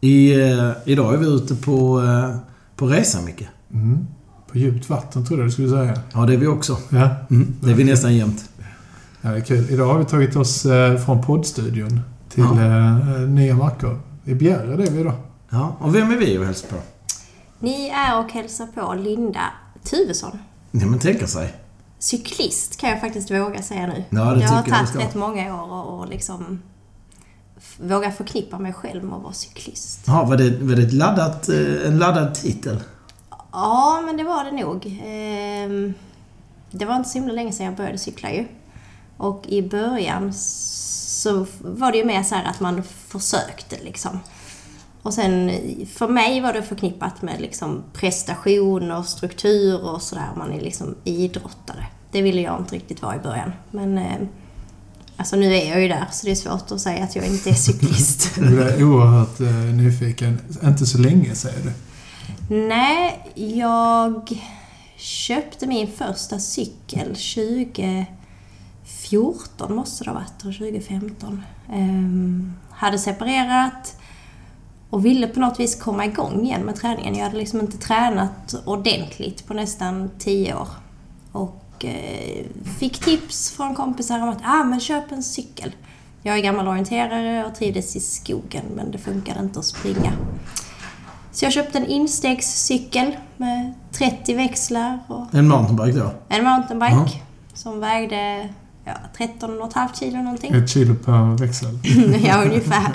I, eh, idag är vi ute på, eh, på resa, Micke. Mm. På djupt vatten trodde jag du skulle säga. Ja, det är vi också. Ja. Mm, det är vi nästan jämt. ja, det är kul. Idag har vi tagit oss eh, från poddstudion till Ja. eh, nya marker. I Bjärred är vi idag. Ja, och vem är vi och hälsar på? Ni är och hälsar på Linda Tuvesson. Ja, men tänka sig. Cyklist kan jag faktiskt våga säga nu. Ja, det har jag du tagit rätt många år och, och liksom våga förknippa mig själv med att vara cyklist. Ja, var det, var det ett laddat, eh, en laddad titel? Ja, men det var det nog. Ehm, Det var inte så himla länge sedan jag började cykla ju. Och i början så var det ju mer så här att man försökte liksom. Och sen för mig var det förknippat med liksom prestation och struktur och sådär. Man är liksom idrottare. Det ville jag inte riktigt vara i början. Men eh, alltså nu är jag ju där så det är svårt att säga att jag inte är cyklist. Du är oerhört eh, nyfiken. Inte så länge säger du. Nej, jag köpte min första cykel 2014 måste det ha varit, eller 2015. Ehm, hade separerat och ville på något vis komma igång igen med träningen. Jag hade liksom inte tränat ordentligt på nästan 10 år. Och eh, fick tips från kompisar om att ah, men köp en cykel. Jag är gammal orienterare och trivdes i skogen men det funkade inte att springa. Så jag köpte en instegscykel med 30 växlar och En mountainbike då? en mountainbike Ja. som vägde ja, 13,5 kilo någonting. Ett kilo per växel. ja, ungefär.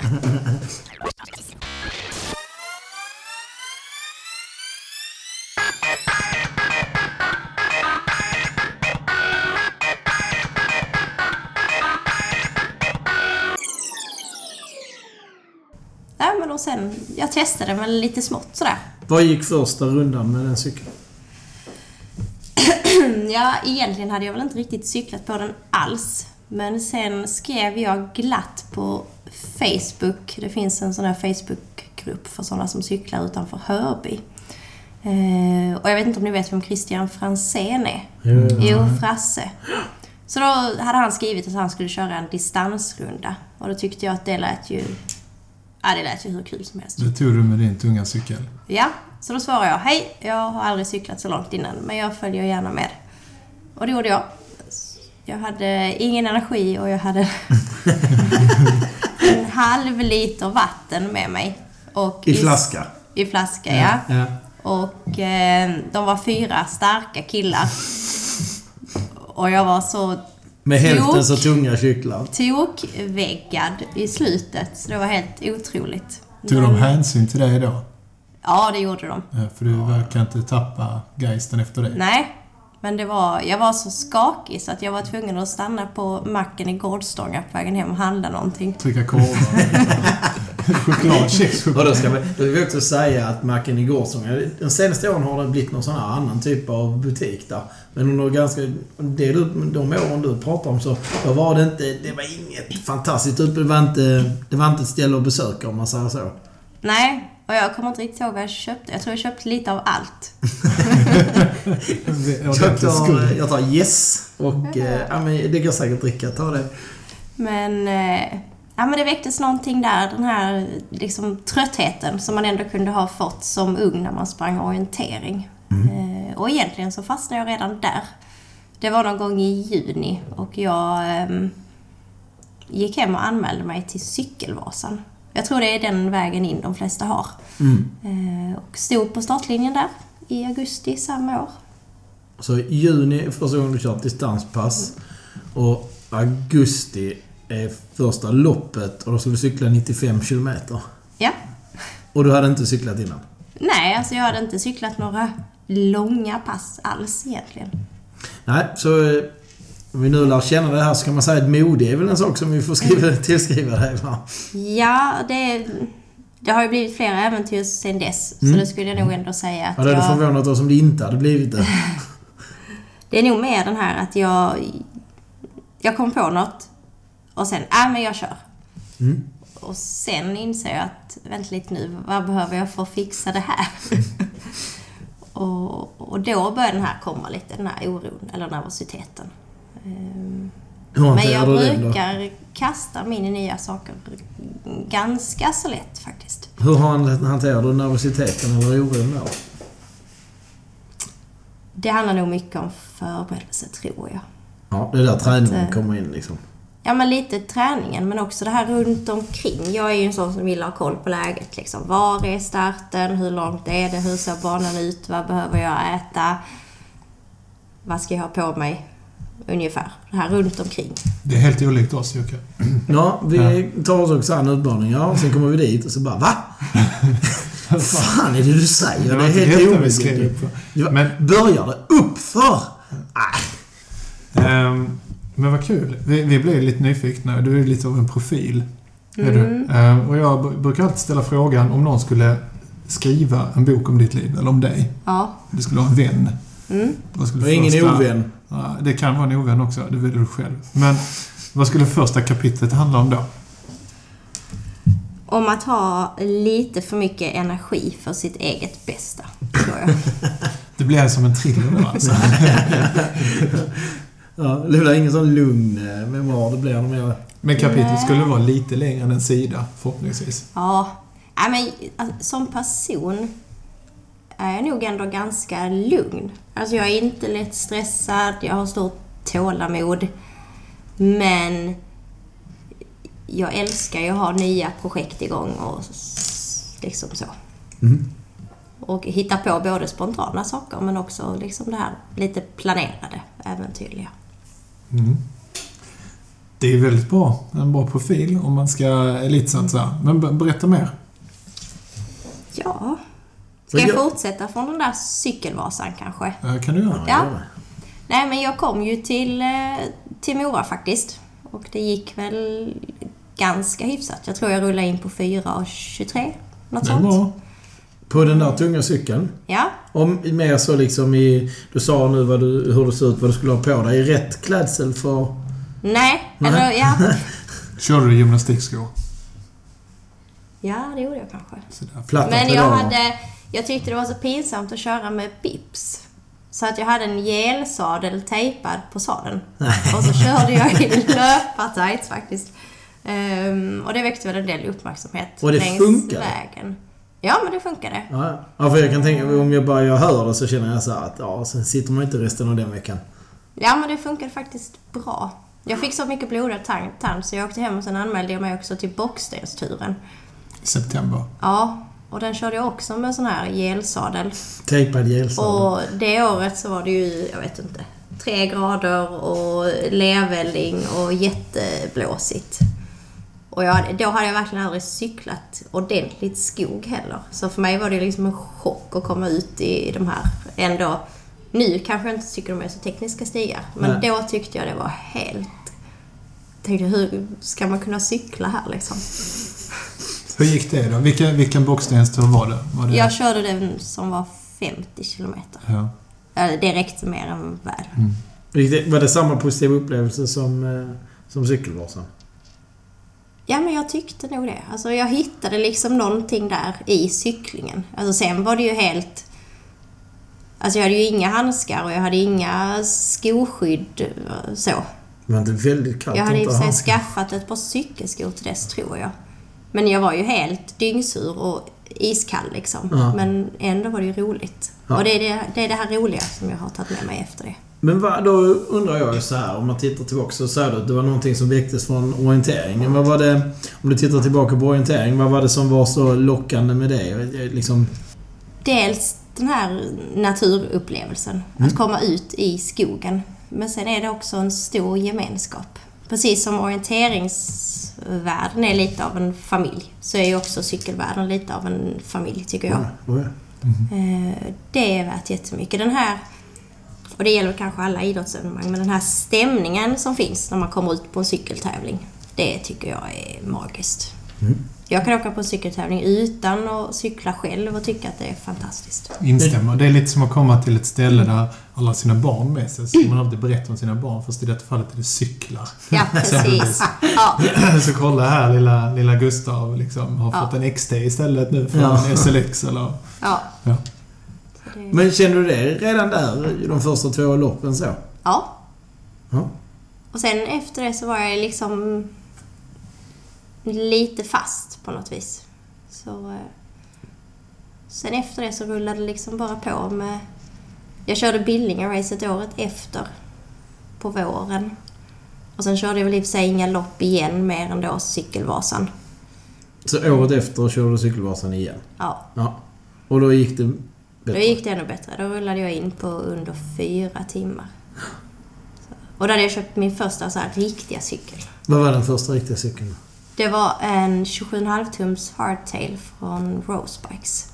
men och sen, jag testade väl lite smått sådär. Vad gick första rundan med den cykeln? Ja, egentligen hade jag väl inte riktigt cyklat på den alls. Men sen skrev jag glatt på Facebook. Det finns en sån här Facebookgrupp för sådana som cyklar utanför Hörby. Eh, och jag vet inte om ni vet vem Christian Fransén är? Jo, Frasse. Så då hade han skrivit att han skulle köra en distansrunda. Och då tyckte jag att det lät ju... Ja, det lät ju hur kul som helst. Det tog du med din tunga cykel. Ja, så då svarade jag Hej, jag har aldrig cyklat så långt innan, men jag följer gärna med. Och det gjorde jag. Jag hade ingen energi och jag hade en halv liter vatten med mig. Och I flaska? I flaska, ja. ja. Och eh, de var fyra starka killar. Och jag var så Med hälften Tok. så tunga cyklar. tokväggad i slutet, så det var helt otroligt. Tog de hänsyn till dig då? Ja, det gjorde de. Ja, För du verkar inte tappa geisten efter det. Nej, men det var, jag var så skakig så att jag var tvungen att stanna på macken i Gårdstånga på vägen hem och handla någonting. Trycka korvar. Choklad, kexchoklad. Och då ska vi, då vill vi också säga att macken i Gårdsånga, de senaste åren har det blivit någon sån här annan typ av butik där. Men under ganska, det du, de åren du pratar om så, då var det inte, det var inget fantastiskt utbud. Det var inte, det var inte ett ställe att besöka om man säger så. Nej, och jag kommer inte riktigt ihåg vad jag köpte. Jag tror jag köpte lite av allt. Jag tar, jag tar yes och eh, ja, men det går säkert att dricka. Ta det. Men, eh, ja, men det väcktes någonting där, den här liksom, tröttheten som man ändå kunde ha fått som ung när man sprang orientering. Eh, och egentligen så fastnade jag redan där. Det var någon gång i juni och jag ehm, gick hem och anmälde mig till Cykelvasan. Jag tror det är den vägen in de flesta har. Eh, och stod på startlinjen där i augusti samma år. Så juni är första gången du kört distanspass. Och augusti är första loppet och då ska du cykla 95 kilometer. Ja. Och du hade inte cyklat innan? Nej, alltså jag hade inte cyklat några långa pass alls egentligen. Nej, så eh, om vi nu lär känna det här så kan man säga att mode är väl en sak som vi får skriva, tillskriva dig va? Ja, det, det har ju blivit flera äventyr sen dess. Så det skulle jag nog ändå säga att Ja, det hade jag... förvånat oss om det inte hade blivit det. Det är nog mer den här att jag... Jag kom på något och sen, nej men jag kör. Mm. Och sen inser jag att, vänta lite nu, vad behöver jag för att fixa det här? och, och då börjar den här komma lite, den här oron eller nervositeten. Ehm, Hur Men jag brukar kasta mig in i nya saker ganska så lätt faktiskt. Hur han- hanterar du nervositeten eller oron då? Det handlar nog mycket om förberedelse, tror jag. Ja, det är där träningen eh, kommer in liksom. Ja, men lite träningen, men också det här runt omkring. Jag är ju en sån som vill ha koll på läget. Liksom. Var är starten? Hur långt är det? Hur ser banan ut? Vad behöver jag äta? Vad ska jag ha på mig? Ungefär. Det här runt omkring. Det är helt olikt oss, Jocke. Ja, vi tar oss också an utmaningar och sen kommer vi dit och så bara VA? Vad fan är det du säger? Det var är helt omöjligt. Börjar det uppför? Ehm, men vad kul. Vi, vi blev lite nyfikna. Du är lite av en profil. Är Mm. du? Ehm, och jag brukar alltid ställa frågan om någon skulle skriva en bok om ditt liv, eller om dig. Ja. Du skulle ha en vän. Mm. Vad skulle Och ingen första- ovän. Ja, det kan vara en ovän också, det väljer du själv. Men vad skulle första kapitlet handla om då? Om att ha lite för mycket energi för sitt eget bästa, tror jag. Det blir som en thriller alltså. Ja, det blir ingen sån lugn eh, memoar. Det blir nog mer... Men kapitlet Nej. skulle vara lite längre än en sida, förhoppningsvis. Ja. Nej, men alltså, som person är jag nog ändå ganska lugn. Alltså jag är inte lätt stressad, jag har stort tålamod. Men jag älskar ju att ha nya projekt igång och liksom så. Mm. Och hitta på både spontana saker men också liksom det här lite planerade, äventyrliga. Mm. Det är väldigt bra. En bra profil om man ska elitsatsa. Men be- berätta mer. Ja. Ska jag fortsätta från den där cykelvasan kanske? Eh, Kan du göra? Ja. Nej, men jag kom ju till, eh, till Mora faktiskt. Och det gick väl ganska hyfsat. Jag tror jag rullade in på 4.23. Något Det är sånt. bra. På den där tunga cykeln. Ja. Om mer så liksom i... Du sa nu vad du, hur du ser ut, vad du skulle ha på dig. Rätt klädsel för... Nej, Nej. eller ja. Körde du gymnastikskor? Ja, det gjorde jag kanske. Platta Men jag pedaler. hade... Jag tyckte det var så pinsamt att köra med bips. Så att jag hade en gelsadel tejpad på sadeln. Och så körde jag i löpartights faktiskt. Ehm, och det väckte väl en del uppmärksamhet Och det längs funkade? vägen. Ja, men det funkade. Ja, ja. ja, för jag kan tänka om jag bara jag hör det så känner jag så här att ja, sen sitter man inte resten av den veckan. Ja, men det funkade faktiskt bra. Jag fick så mycket blodad tand, så jag åkte hem och sen anmälde jag mig också till Bockstensturen. I september. Ja, och den körde jag också med sån här gelsadel. Tejpad gelsadel. Och det året så var det ju, jag vet inte, tre grader och lervälling och jätteblåsigt. Och jag, då hade jag verkligen aldrig cyklat ordentligt skog heller. Så för mig var det liksom en chock att komma ut i de här ändå... Nu kanske jag inte tycker de är så tekniska stigar. Men Nej. då tyckte jag det var helt... Tänkte hur ska man kunna cykla här liksom? Hur gick det då? Vilken, vilken bockstenstur var det? Var det Jag körde den som var 50 kilometer. Ja. Det räckte mer än väl. Riktigt- Var det samma positiva upplevelse som, eh, som cykelvasan? Ja, men jag tyckte nog det. Alltså, jag hittade liksom någonting där i cyklingen. Alltså, sen var det ju helt... Alltså, jag hade ju inga handskar och jag hade inga skoskydd så. Det var inte väldigt kallt Jag hade i och för sig skaffat ett par cykelskor till dess, tror jag. Men jag var ju helt dyngsur och iskall liksom. Ja. Men ändå var det ju roligt. Ja. Och det är det, det är det här roliga som jag har tagit med mig efter det. Men vad, då undrar jag ju så här, om man tittar tillbaka så sa du att det var någonting som väcktes från orienteringen. Vad var det, om du tittar tillbaka på orientering, vad var det som var så lockande med det? Liksom, Dels den här naturupplevelsen. Mm. Att komma ut i skogen. Men sen är det också en stor gemenskap. Precis som orienteringsvärlden är lite av en familj så är ju också cykelvärlden lite av en familj tycker jag. ja, ja. Eh, Det är värt jättemycket. Den här, och det gäller kanske alla idrottsevenemang, men den här stämningen som finns när man kommer ut på en cykeltävling. Det tycker jag är magiskt. Mm. Jag kan åka på en cykeltävling utan att cykla själv och tycka att det är fantastiskt. Instämmer. Det är lite som att komma till ett ställe där alla sina barn med sig. Så man alltid berätta om sina barn. Fast i detta fallet är det cyklar. Ja, precis. Ja, Så kolla här, lilla, lilla Gustav liksom, har Ja. fått en XT istället nu från Ja. SLX eller... ja. Ja. Det- Men kände du det redan där, i de första två loppen så? ja. Ja. Och sen efter det så var jag liksom lite fast på något vis. Så... eh, Sen efter det så rullade det liksom bara på med... Jag körde Billinga-racet året efter. På våren. Och sen körde jag väl i och för sig inga lopp igen mer än då Cykelvasan. Så året efter körde du Cykelvasan igen? Ja, Ja. Och då gick det då bättre? gick det ännu bättre. Då rullade jag in på under fyra timmar. Så. Och då hade jag köpt min första så här riktiga cykel. Vad var den första riktiga cykeln? Det var en 27,5 tums hardtail från Rosebikes.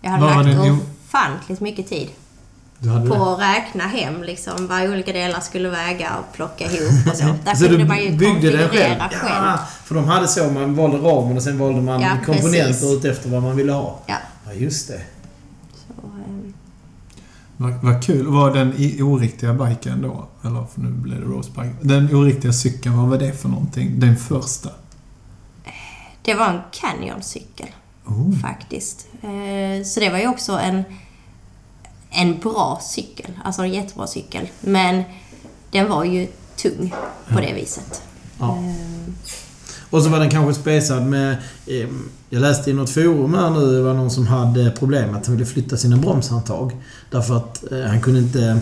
Jag hade var lagt den? ofantligt mycket tid på det? att räkna hem liksom vad olika delar skulle väga och plocka ihop och så. Där Så kunde man ju den själv? konfigurera själv. Ja, för de hade så, man valde ramen och sen valde man Ja, komponenter precis. utefter vad man ville ha. Ja. Ja, just det. Så, ehm, Vad, vad kul. Var den oriktiga biken då? Eller för nu blev det rosebike. Den oriktiga cykeln, vad var det för någonting? Den första? det var en Canyon-cykel Oh. faktiskt. Eh, Så det var ju också en, en bra cykel. Alltså en jättebra cykel. Men den var ju tung på det viset. Ja. Ehm, Och så var den kanske spesad med... Jag läste i något forum här nu, det var någon som hade problem med att han ville flytta sina bromshandtag. Därför att eh, han kunde inte...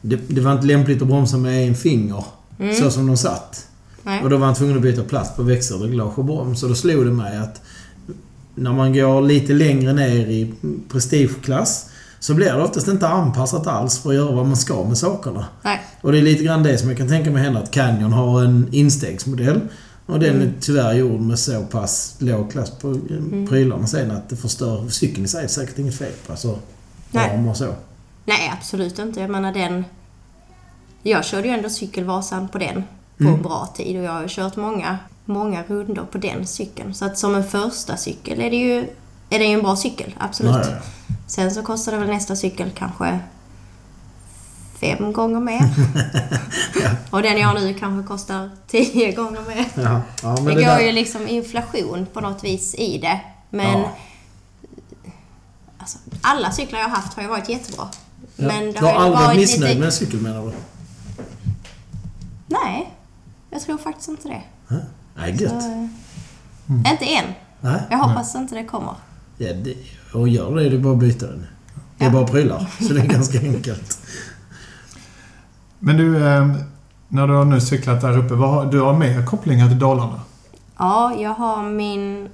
Det, det var inte lämpligt att bromsa med en finger. Mm. Så som de satt. Nej. Och då var han tvungen att byta plats på växelreglage och broms. Och då slog det mig att när man går lite längre ner i prestigeklass så blir det oftast inte anpassat alls för att göra vad man ska med sakerna. Nej. Och det är lite grann det som jag kan tänka mig hända att Canyon har en instegsmodell. Och den Mm. är tyvärr gjord med så pass låg klass på mm. prylarna sen att det förstör cykeln i sig. Det är säkert inget fel på. Alltså, Nej. och så. Nej, absolut inte. Jag menar den... Jag körde ju ändå cykelvasan på den på Mm. en bra tid och jag har kört många, många rundor på den cykeln. Så att som en första cykel är det ju, är det ju en bra cykel, absolut. Ja. Sen så kostar det väl nästa cykel kanske fem gånger mer. Och den jag har nu kanske kostar tio gånger mer. Ja, ja, Det, det, går där, ju liksom inflation på något vis i det. Men Ja. alltså, alla cyklar jag har haft har ju varit jättebra. ja. Men du har ju aldrig varit missnöjd lite- med en cykel menar du? Nej, jag tror faktiskt inte det. Nej, Så, gött. eh, Inte än. Nej. Jag hoppas inte det kommer. Ja, det, och gör det, det är bara att byta den. Det är Ja. bara prylar. Så det är ganska enkelt. Men du, eh, när du har nu cyklat där uppe, vad har, du har mer kopplingar till Dalarna? Ja, jag har min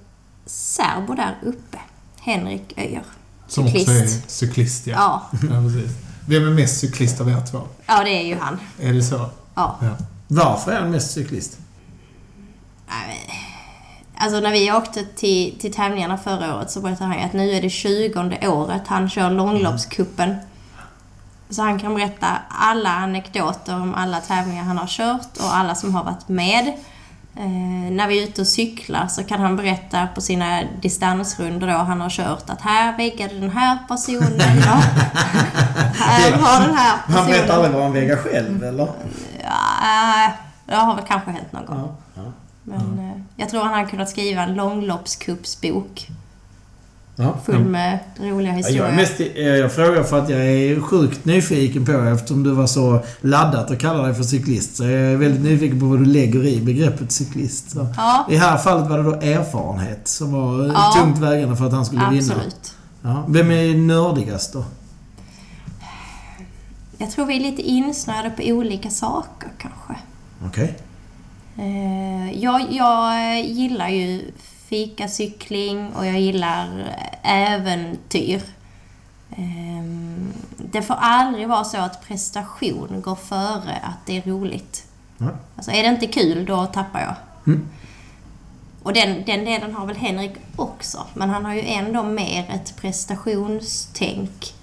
särbo där uppe. Henrik Öjer. Som också Cyklist. är cyklist, ja. Ja. ja precis. Vem är mest cyklist av er två? ja, det är ju han. Är det så? Ja. Ja. Varför är han mest cyklist? Alltså när vi åkte till, till tävlingarna förra året så berättade han ju att nu är det 20 året han kör långloppskuppen. Så han kan berätta alla anekdoter om alla tävlingar han har kört och alla som har varit med. Eh, när vi är ute och cyklar så kan han berätta på sina distansrundor då han har kört att här väggade den här personen. Ja. här har den här personen. Han vet aldrig vad han väger själv, eller? Ja, det har väl kanske hänt någon gång. Ja. ja. Men eh, jag tror han hade kunnat skriva en långloppscupsbok ja. full med roliga historier. Jag, mest, eh, jag frågar för att jag är sjukt nyfiken på eftersom du var så laddat och kallade dig för cyklist. Så jag är väldigt nyfiken på vad du lägger i begreppet cyklist. Så. Ja, I det här fallet var det då erfarenhet som var eh, Ja. tungt vägande för att han skulle vinna. absolut. Ja. Vem är nördigast då? Jag tror vi är lite insnöade på olika saker kanske. Okej. Eh, jag, jag gillar ju fikacykling och jag gillar äventyr. Eh, det får aldrig vara så att prestation går före att det är roligt. Ja. Alltså är det inte kul, då tappar jag. Mm. Och den, den delen har väl Henrik också, men han har ju ändå mer ett prestationstänk.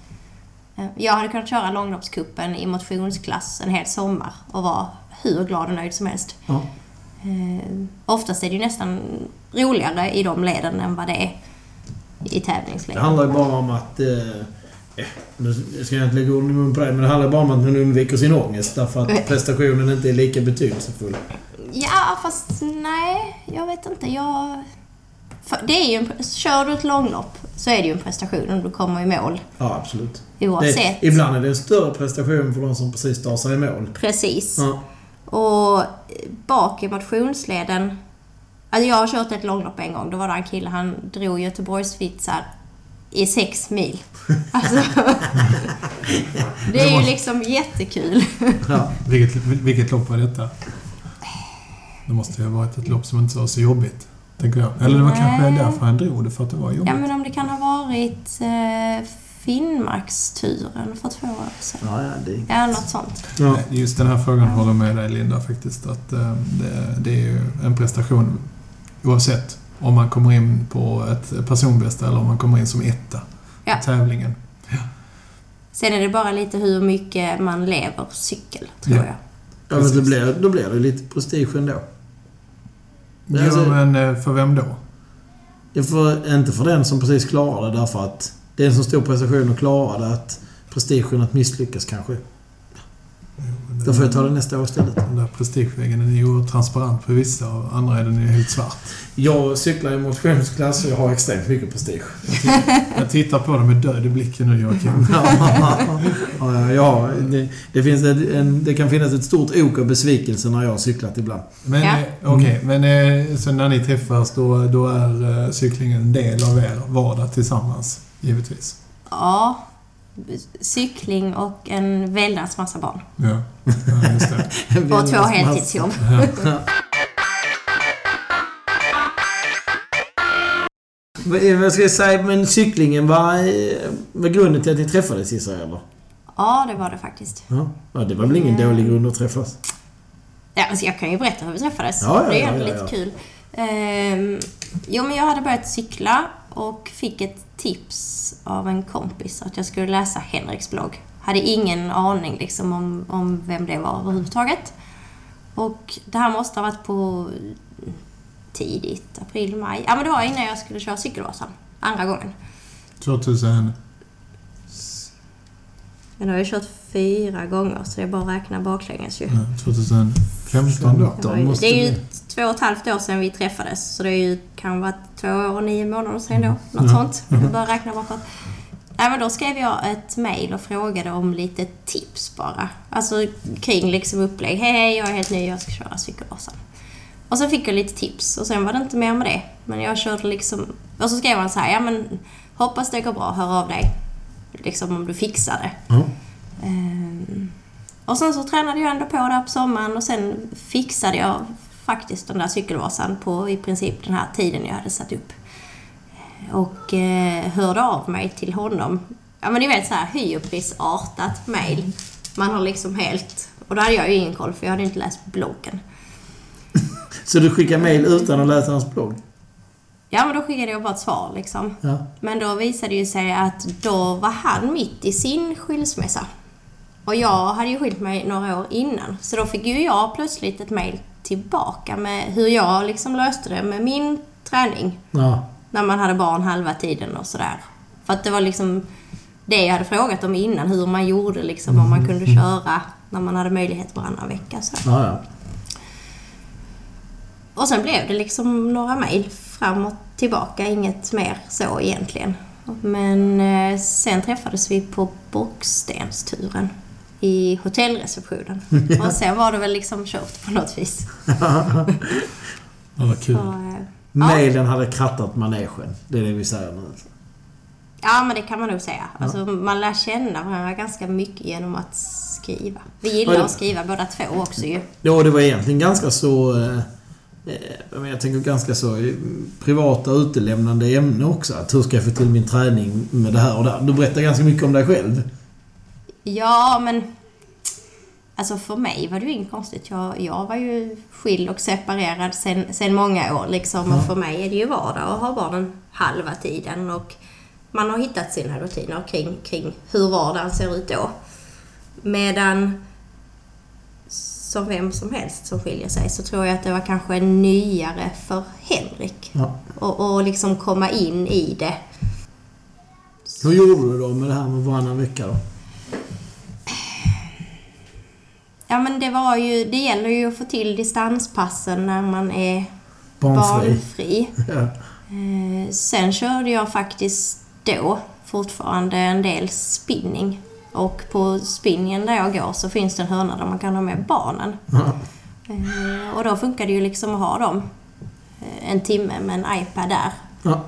Eh, Jag hade kunnat köra långloppskuppen i motionsklass en hel sommar och vara hur glad och nöjd som helst. Ja. Eh, oftast är det ju nästan roligare i de leden än vad det är i Det tävlingsleden. handlar ju bara om att... Eh, eh, nu ska jag inte lägga ord i mun på det, men det handlar bara om att man undviker sin ångest därför att prestationen inte är lika betydelsefull. Ja, fast nej, jag vet inte. Jag... För det är ju en, kör du ett långlopp så är det ju en prestation om du kommer i mål. Ja, absolut. Oavsett. Det, ibland är det en större prestation för de som precis tar sig i mål. Precis. Ja. Och bak i motionsleden... Alltså jag har kört ett långlopp en gång. Då var det en kille, han drog Göteborgsvitsar i sex mil. Alltså, det är ju liksom jättekul. Ja. Vilket, vilket lopp var detta? Det måste ju ha varit ett lopp som inte var så jobbigt. Tänker jag. Eller det var kanske Nej. därför han drog det, för att det var jobbigt. Ja, men om det kan ha varit eh, Finnmarksturen för två år sedan. Ja, ja, det... Ja, något sånt. Ja. Just den här frågan håller jag med dig Linda faktiskt. Att eh, det, det är ju en prestation oavsett om man kommer in på ett personbästa eller om man kommer in som etta Ja. i tävlingen. Sen är det bara lite hur mycket man lever cykel, tror Ja. jag. Ja, men då blir, då blir det lite prestige ändå. Men Ja, alltså- men eh, för vem då? Jag får, inte för den som precis klarar det därför att det är en så stor prestation att klara det att prestigen att misslyckas kanske. Då får jag ta det nästa år istället. Den där prestigeväggen den är ju transparent för vissa och andra är den ju helt svart. Jag cyklar i motionsklass och jag har extremt mycket prestige. Jag tittar på dig med död i blicken nu Joakim. ja, ja, ja det, det, finns en, det kan finnas ett stort ok av besvikelse när jag har cyklat ibland. Men Ja. eh, okej, men eh, så när ni träffas då, då är eh, cyklingen en del av er vardag tillsammans, givetvis? Ja, cykling och en väldans massa barn. Ja, ja just det. På två heltidsjobb. Ja. Vad ska jag säga, men cyklingen var, var grunden till att ni träffades gissar jag eller? Ja, det var det faktiskt. Ja. ja, det var väl ingen Ja. dålig grund att träffas? Ja, alltså jag kan ju berätta hur vi träffades. Ja, ja, det är ja, lite ja. kul. Ehm, jo, men jag hade börjat cykla och fick ett tips av en kompis att jag skulle läsa Henriks blogg. Hade ingen aning liksom om, om vem det var överhuvudtaget. Och det här måste ha varit på tidigt april, maj. Ja, men det var innan jag skulle köra Cykelvasan. Andra gången. 2000... Men jag har ju kört fyra gånger så det är bara att räkna baklänges ju. ja, 2015 då? Det, ju, måste det är ju. Två och ett halvt år sedan vi träffades. Så det är ju, kan vara två år och nio månader sedan då. Något Ja. sånt. Vi börjar räkna bakåt. Nej, men då skrev jag ett mail och frågade om lite tips bara. Alltså kring liksom upplägg. Hej, hej, jag är helt ny, jag ska köra Cykelvasan. Och så fick jag lite tips och sen var det inte mer med det. Men jag körde liksom... Och så skrev han så här, ja men hoppas det går bra, hör av dig. Liksom om du fixar det. Ja. Ehm, och sen så tränade jag ändå på där på sommaren och sen fixade jag faktiskt den där cykelvasan på i princip den här tiden jag hade satt upp. Och eh, hörde av mig till honom. Ja men ni vet så här hybrisartat mail. Man har liksom helt... Och då hade jag ju ingen koll för jag hade inte läst bloggen. Så du skickar mail utan att läsa hans blogg? Ja men då skickade jag bara ett svar liksom. Ja. Men då visade det ju sig att då var han mitt i sin skilsmässa. Och jag hade ju skilt mig några år innan. Så då fick ju jag plötsligt ett mail tillbaka med hur jag liksom löste det med min träning. Ja. När man hade barn halva tiden och sådär. För att det var liksom det jag hade frågat om innan. Hur man gjorde liksom. Om man kunde köra när man hade möjlighet varannan vecka. Så. Ja, ja. Och sen blev det liksom några mejl fram och tillbaka, inget mer så egentligen. Men eh, sen träffades vi på Bockstensturen i hotellreceptionen. Och sen var det väl liksom kört på något vis. Ja, vad kul. Så, eh, ja. Hade krattat manegen. Det är det vi säger nu. ja, men det kan man nog säga. Alltså, man lär känna varandra ganska mycket genom att skriva. Vi gillar Ja, att skriva båda två också ju. Ja, det var egentligen ganska så... Eh, eh, jag tänker ganska så privata utelämnande ämne också. Att hur ska jag få till min träning med det här och det. Du berättar ganska mycket om dig själv. Ja, men... Alltså för mig var det ju inget konstigt. Jag, jag var ju skild och separerad sen, sen många år liksom. Och för mig är det ju vardag att ha barnen halva tiden. Och man har hittat sina rutiner kring, kring hur vardagen ser ut då. Medan som vem som helst som skiljer sig så tror jag att det var kanske nyare för Henrik. Ja. Och, och liksom komma in i det. Hur gjorde du då med det här med varannan vecka då? Ja men det var ju, det gäller ju att få till distanspassen när man är Barnfri? barnfri. Ja. Eh, sen körde jag faktiskt då fortfarande en del spinning. Och på spinningen där jag går så finns det en hörna där man kan ha med barnen. Eh, och då funkar det ju liksom att ha dem eh, en timme med en iPad där. Ja.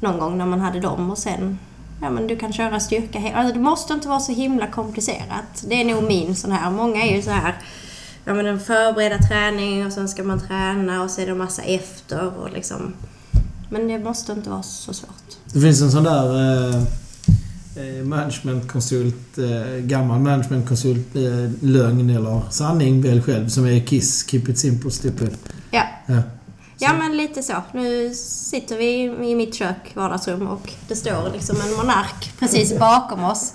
Någon gång när man hade dem och sen Ja men du kan köra styrka alltså, Det måste inte vara så himla komplicerat. Det är nog min sån här. Många är ju så här Ja men en förbereda träning och sen ska man träna och så är det en massa efter och liksom Men det måste inte vara så svårt. Det finns en sån där eh, eh, managementkonsult, eh, gammal managementkonsult, eh, lögn eller sanning, välj själv, som är KISS, Keep It Simple Stupid. Ja. Ja. Ja men lite så. Nu sitter vi i mitt kök, vardagsrum och det står liksom en monark precis bakom oss.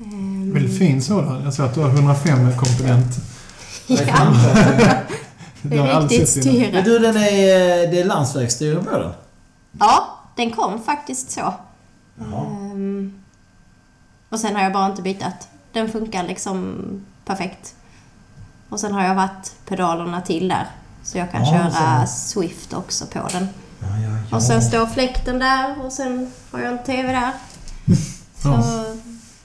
Ehm, Väldigt fin sådan. Jag ser att du har 105 komponent. Ja, Det är riktigt innan. Men styre. du, den är, det är landsvägsstyre på den? Ja, den kom faktiskt så. Ehm, och sen har jag bara inte bytt. Den funkar liksom perfekt. Och sen har jag varit pedalerna till där. Så jag kan Ja, köra Swift också på den. Ja, ja, ja. Och sen står fläkten där och sen har jag en TV där. Så.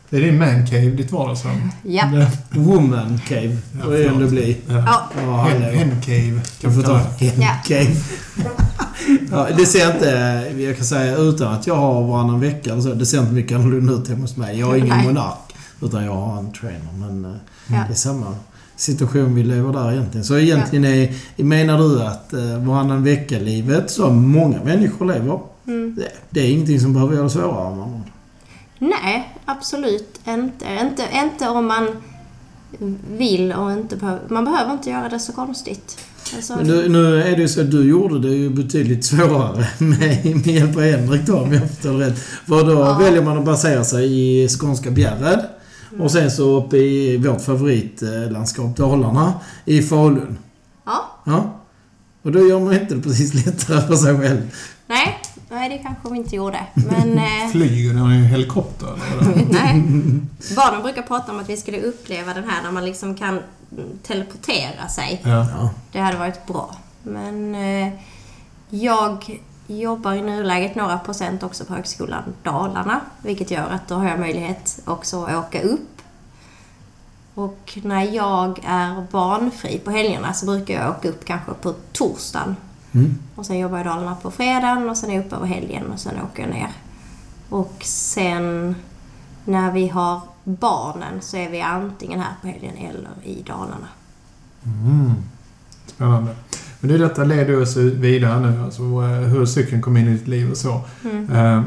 Det är din mancave, ditt vardagsrum. ja. Det- Woman Cave, Ja, det ändå bli. Ja. Ja, Jag kan vi ta kalla det. en Ja. cave. ja, det ser inte, jag kan säga utan att jag har varannan vecka eller så, det ser inte mycket annorlunda ut hemma hos mig. Jag är ingen Nej. monark, utan jag har en trainer. Men eh, Ja. det är samma situation vi lever där egentligen. Så egentligen är, menar du att eh, varannan vecka-livet, som många människor lever, mm. det, det är ingenting som behöver göra svårare? andra ord. Nej, absolut inte. inte. Inte om man vill och inte behöver. Man behöver inte göra det så konstigt. Alltså, nu, nu är det ju så att du gjorde det ju betydligt svårare med, med hjälp av Henrik då, om jag förstår rätt. För då Ja. väljer man att basera sig i skånska Bjärred. Och sen så uppe i vårt favoritlandskap Dalarna, i Falun. ja, Ja. Och då gör man inte det precis lättare för sig själv. nej, nej, det kanske vi inte gjorde. Men eh, Flyger den i helikopter nej. Barnen brukar prata om att vi skulle uppleva den här där man liksom kan mm, teleportera sig. Ja. Ja. Det hade varit bra. Men eh, jag jobbar i nuläget några procent också på Högskolan Dalarna. Vilket gör att då har jag möjlighet också att åka upp. Och när jag är barnfri på helgerna så brukar jag åka upp kanske på torsdagen. Mm. Och sen jobbar jag i Dalarna på fredagen och sen är jag uppe över helgen och sen åker jag ner. Och sen när vi har barnen så är vi antingen här på helgen eller i Dalarna. Mm. Spännande. Men det, detta leder oss vidare nu, alltså eh, hur cykeln kom in i ditt liv och så. Mm. Eh,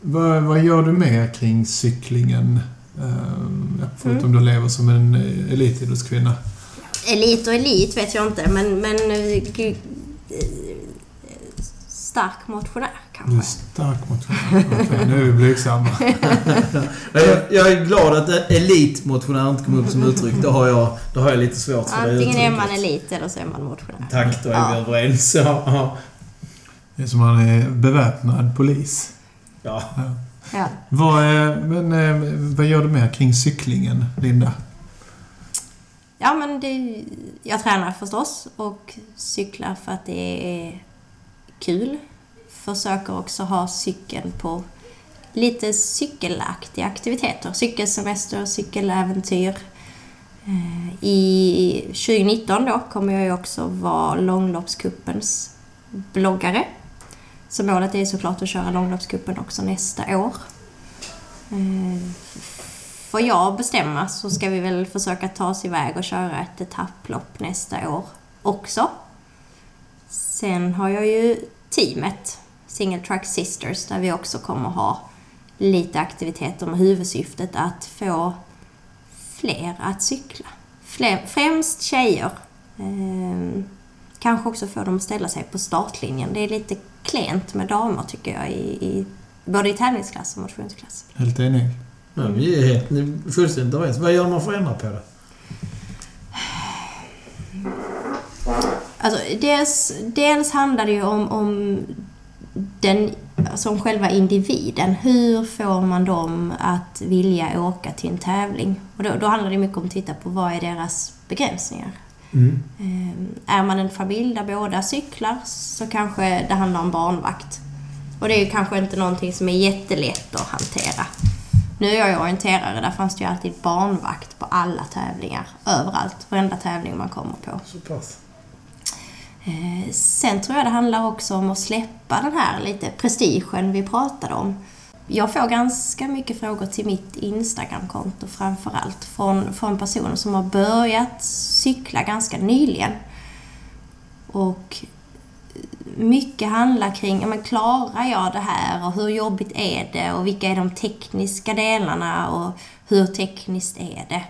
vad, vad gör du mer kring cyklingen? Eh, förutom du lever som en eh, elitidrottskvinna. Elit och elit vet jag inte, men, men eh, stark motionär Du är kanske. stark motionär. Nu är vi blygsamma. Jag, jag är glad att elitmotionär inte kom upp som uttryck. Då har jag, då har jag lite svårt för det Antingen är uttrycket. man elit eller så är man motionär. Tack, då är Ja. vi överens. Ja. Det är som man är beväpnad polis. ja. Ja. Ja. Vad, är, men, eh, vad gör du mer kring cyklingen, Linda? Ja, men det, jag tränar förstås och cyklar för att det är kul. Försöker också ha cykeln på lite cykelaktiga aktiviteter. Cykelsemester, cykeläventyr. Eh, I 2019 då kommer jag ju också vara långloppskuppens bloggare. Så målet är såklart att köra långloppskuppen också nästa år. Eh, får jag bestämma så ska vi väl försöka ta oss iväg och köra ett etapplopp nästa år också. Sen har jag ju teamet, Single Track Sisters, där vi också kommer ha lite aktiviteter med huvudsyftet att få fler att cykla. Fler, främst tjejer. Ehm, kanske också få dem att ställa sig på startlinjen. Det är lite klent med damer tycker jag, i, i, både i tävlingsklass och motionsklass. Helt enig. Ja, vi är helt, fullständigt överens. Vad gör man för att ändra på det? Alltså, dels, dels handlar det ju om, om den, alltså om själva individen. Hur får man dem att vilja åka till en tävling? Och då, då handlar det mycket om att titta på vad är deras begränsningar. Mm. Eh, Är man en familj där båda cyklar så kanske det handlar om barnvakt. Och det är kanske inte någonting som är jättelätt att hantera. Nu är jag orienterare, där fanns det ju alltid barnvakt på alla tävlingar. Överallt. Varenda tävling man kommer på. Så pass. Eh, sen tror jag det handlar också om att släppa den här lite prestigen vi pratade om. Jag får ganska mycket frågor till mitt Instagramkonto framförallt från, från personer som har börjat cykla ganska nyligen. Och mycket handlar kring, ja men klarar jag det här och hur jobbigt är det och vilka är de tekniska delarna och hur tekniskt är det?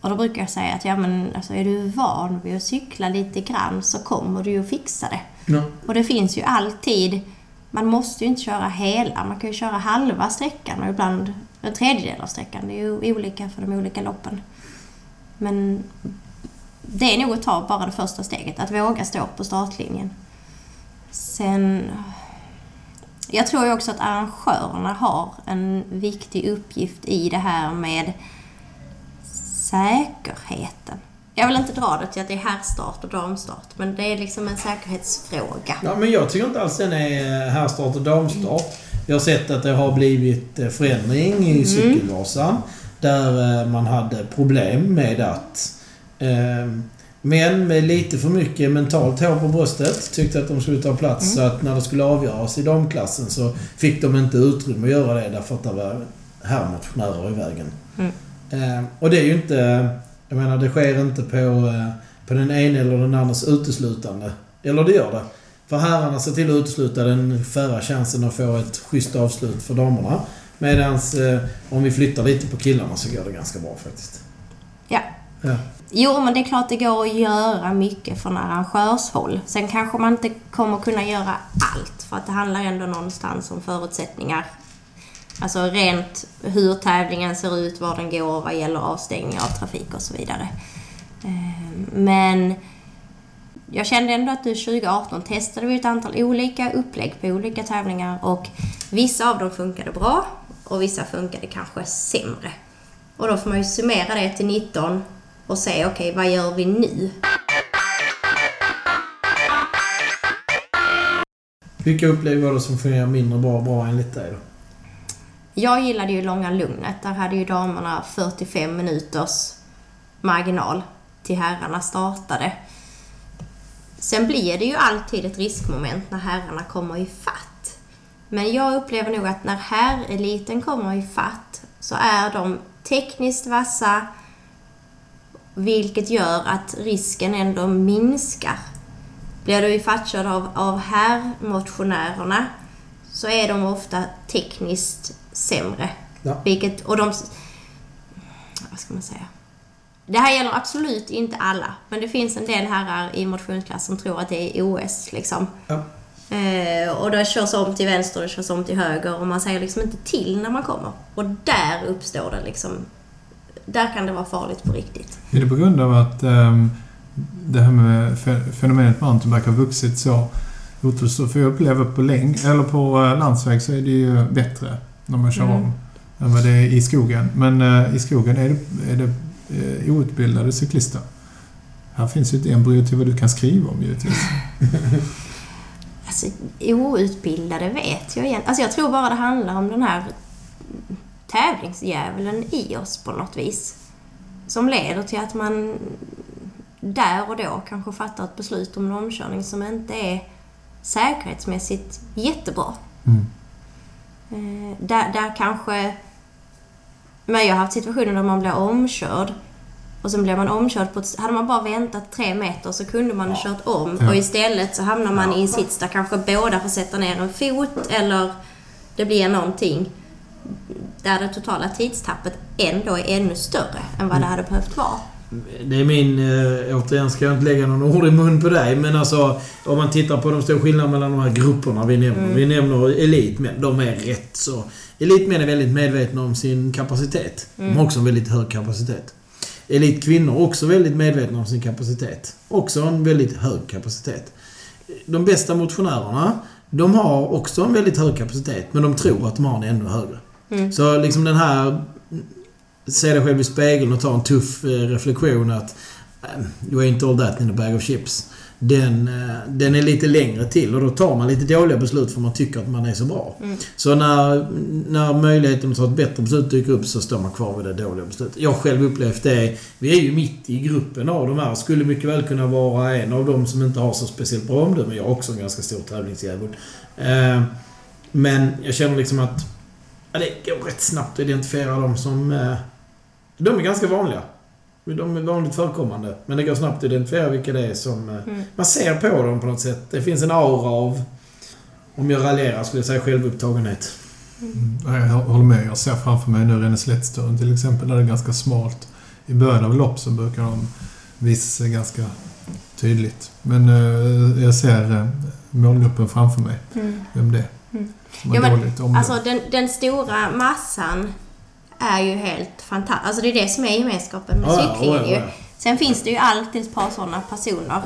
Och då brukar jag säga att ja men alltså är du van vid att cykla lite grann så kommer du ju fixa det. Ja. Och det finns ju alltid, man måste ju inte köra hela, man kan ju köra halva sträckan och ibland en tredjedel av sträckan. Det är ju olika för de olika loppen. Men det är nog att ta bara det första steget, att våga stå på startlinjen. Sen... Jag tror ju också att arrangörerna har en viktig uppgift i det här med säkerheten. Jag vill inte dra det till att det är herrstart och damstart, men det är liksom en säkerhetsfråga. Ja, men jag tycker inte alls den är herrstart och damstart. Jag har sett att det har blivit eh, förändring i Cykelvasan. Där eh, man hade problem med att eh, män med lite för mycket mentalt hår på bröstet tyckte att de skulle ta plats. Så att när det skulle avgöras i damklassen så fick de inte utrymme att göra det därför att det var herrmotionärer i vägen. Mm. Eh, och det är ju inte... Jag menar, det sker inte på, eh, på den ena eller den andras uteslutande. Eller det gör det. För herrarna ser till att utesluta den förra chansen att få ett schysst avslut för damerna. Medan eh, om vi flyttar lite på killarna så går det ganska bra faktiskt. Ja. Ja. Jo, men det är klart det går att göra mycket från arrangörshåll. Sen kanske man inte kommer kunna göra allt, för att det handlar ändå någonstans om förutsättningar. Alltså rent hur tävlingen ser ut, var den går vad gäller avstängning av trafik och så vidare. Ehm, men jag kände ändå att du 2018 testade vi ett antal olika upplägg på olika tävlingar och vissa av dem funkade bra och vissa funkade kanske sämre. Och då får man ju summera det till 19 och se, okej, vad gör vi nu? Vilka upplägg var det som fungerade mindre bra och bra enligt dig då? Jag gillade ju långa lugnet. Där hade ju damerna 45 minuters marginal till herrarna startade. Sen blir det ju alltid ett riskmoment när herrarna kommer i fatt. Men jag upplever nog att när herreliten kommer i fatt så är de tekniskt vassa vilket gör att risken ändå minskar. Blir du ifattkörd av, av herrmotionärerna så är de ofta tekniskt sämre. Ja. Vilket, och de... Vad ska man säga? Det här gäller absolut inte alla, men det finns en del herrar i motionsklass som tror att det är OS liksom. Ja. Eh, och det körs om till vänster och det körs om till höger och man säger liksom inte till när man kommer. Och där uppstår det liksom... Där kan det vara farligt på riktigt. Är det på grund av att ehm, det här med fe- fenomenet mountainbike har vuxit så? För jag upplever på längd, eller på eh, landsväg så är det ju bättre när man kör Mm. om än vad det är i skogen. Men eh, i skogen är det, är det eh, outbildade cyklister. Här finns ju ett embryo till vad du kan skriva om givetvis. Alltså, outbildade vet jag igen. Alltså jag tror bara det handlar om den här tävlingsdjävulen i oss på något vis. Som leder till att man där och då kanske fattar ett beslut om en omkörning som inte är säkerhetsmässigt jättebra. Mm. Eh, där, där kanske... Men jag har haft situationer där man blir omkörd. Och sen blir man omkörd på ett, Hade man bara väntat tre meter så kunde man ha kört om. Ja. och istället så hamnar man i en sits där kanske båda får sätta ner en fot eller det blir någonting. Där det totala tidstappet ändå är ännu större än vad det hade behövt vara. Det är min... Eh, återigen ska jag inte lägga någon ord i mun på dig, men alltså om man tittar på de stora skillnaderna mellan de här grupperna vi nämner. Mm. Vi nämner elitmän. De är rätt så... Elitmän är väldigt medvetna om sin kapacitet. De har också en väldigt hög kapacitet. Elitkvinnor är också väldigt medvetna om sin kapacitet. Också en väldigt hög kapacitet. De bästa motionärerna, de har också en väldigt hög kapacitet, men de tror att de har en ännu högre. Mm. Så liksom den här... Se dig själv i spegeln och ta en tuff eh, reflektion att eh, You ain't all that in a bag of chips. den, eh, den är lite längre till och då tar man lite dåliga beslut för man tycker att man är så bra. Mm. Så när, när möjligheten att ta ett bättre beslut dyker upp så står man kvar vid det dåliga beslutet. Jag har själv upplevt det. Vi är ju mitt i gruppen av de här. Skulle mycket väl kunna vara en av dem som inte har så speciellt bra omdöme. Jag är också en ganska stor tävlingsdjävul. Eh, men jag känner liksom att ja, det går rätt snabbt att identifiera dem som... De är ganska vanliga. De är vanligt förekommande. Men det går snabbt att identifiera vilka det är som... eh, Mm. Man ser på dem på något sätt. Det finns en aura av... Om jag raljerar skulle jag säga självupptagenhet. Mm, Jag håller med. Jag ser framför mig nu Renneslättsdörren till exempel, där det är ganska smalt. I början av lopp så brukar de visa sig ganska tydligt. Men eh, jag ser eh, målgruppen framför mig. Mm. Vem det är. Mm. Jo, men, dåligt. Alltså den, den stora massan är ju helt fantastisk. Alltså det är det som är gemenskapen med Ja, ja, cyklingen ja, ju. ja. Sen finns det ju alltid ett par sådana personer.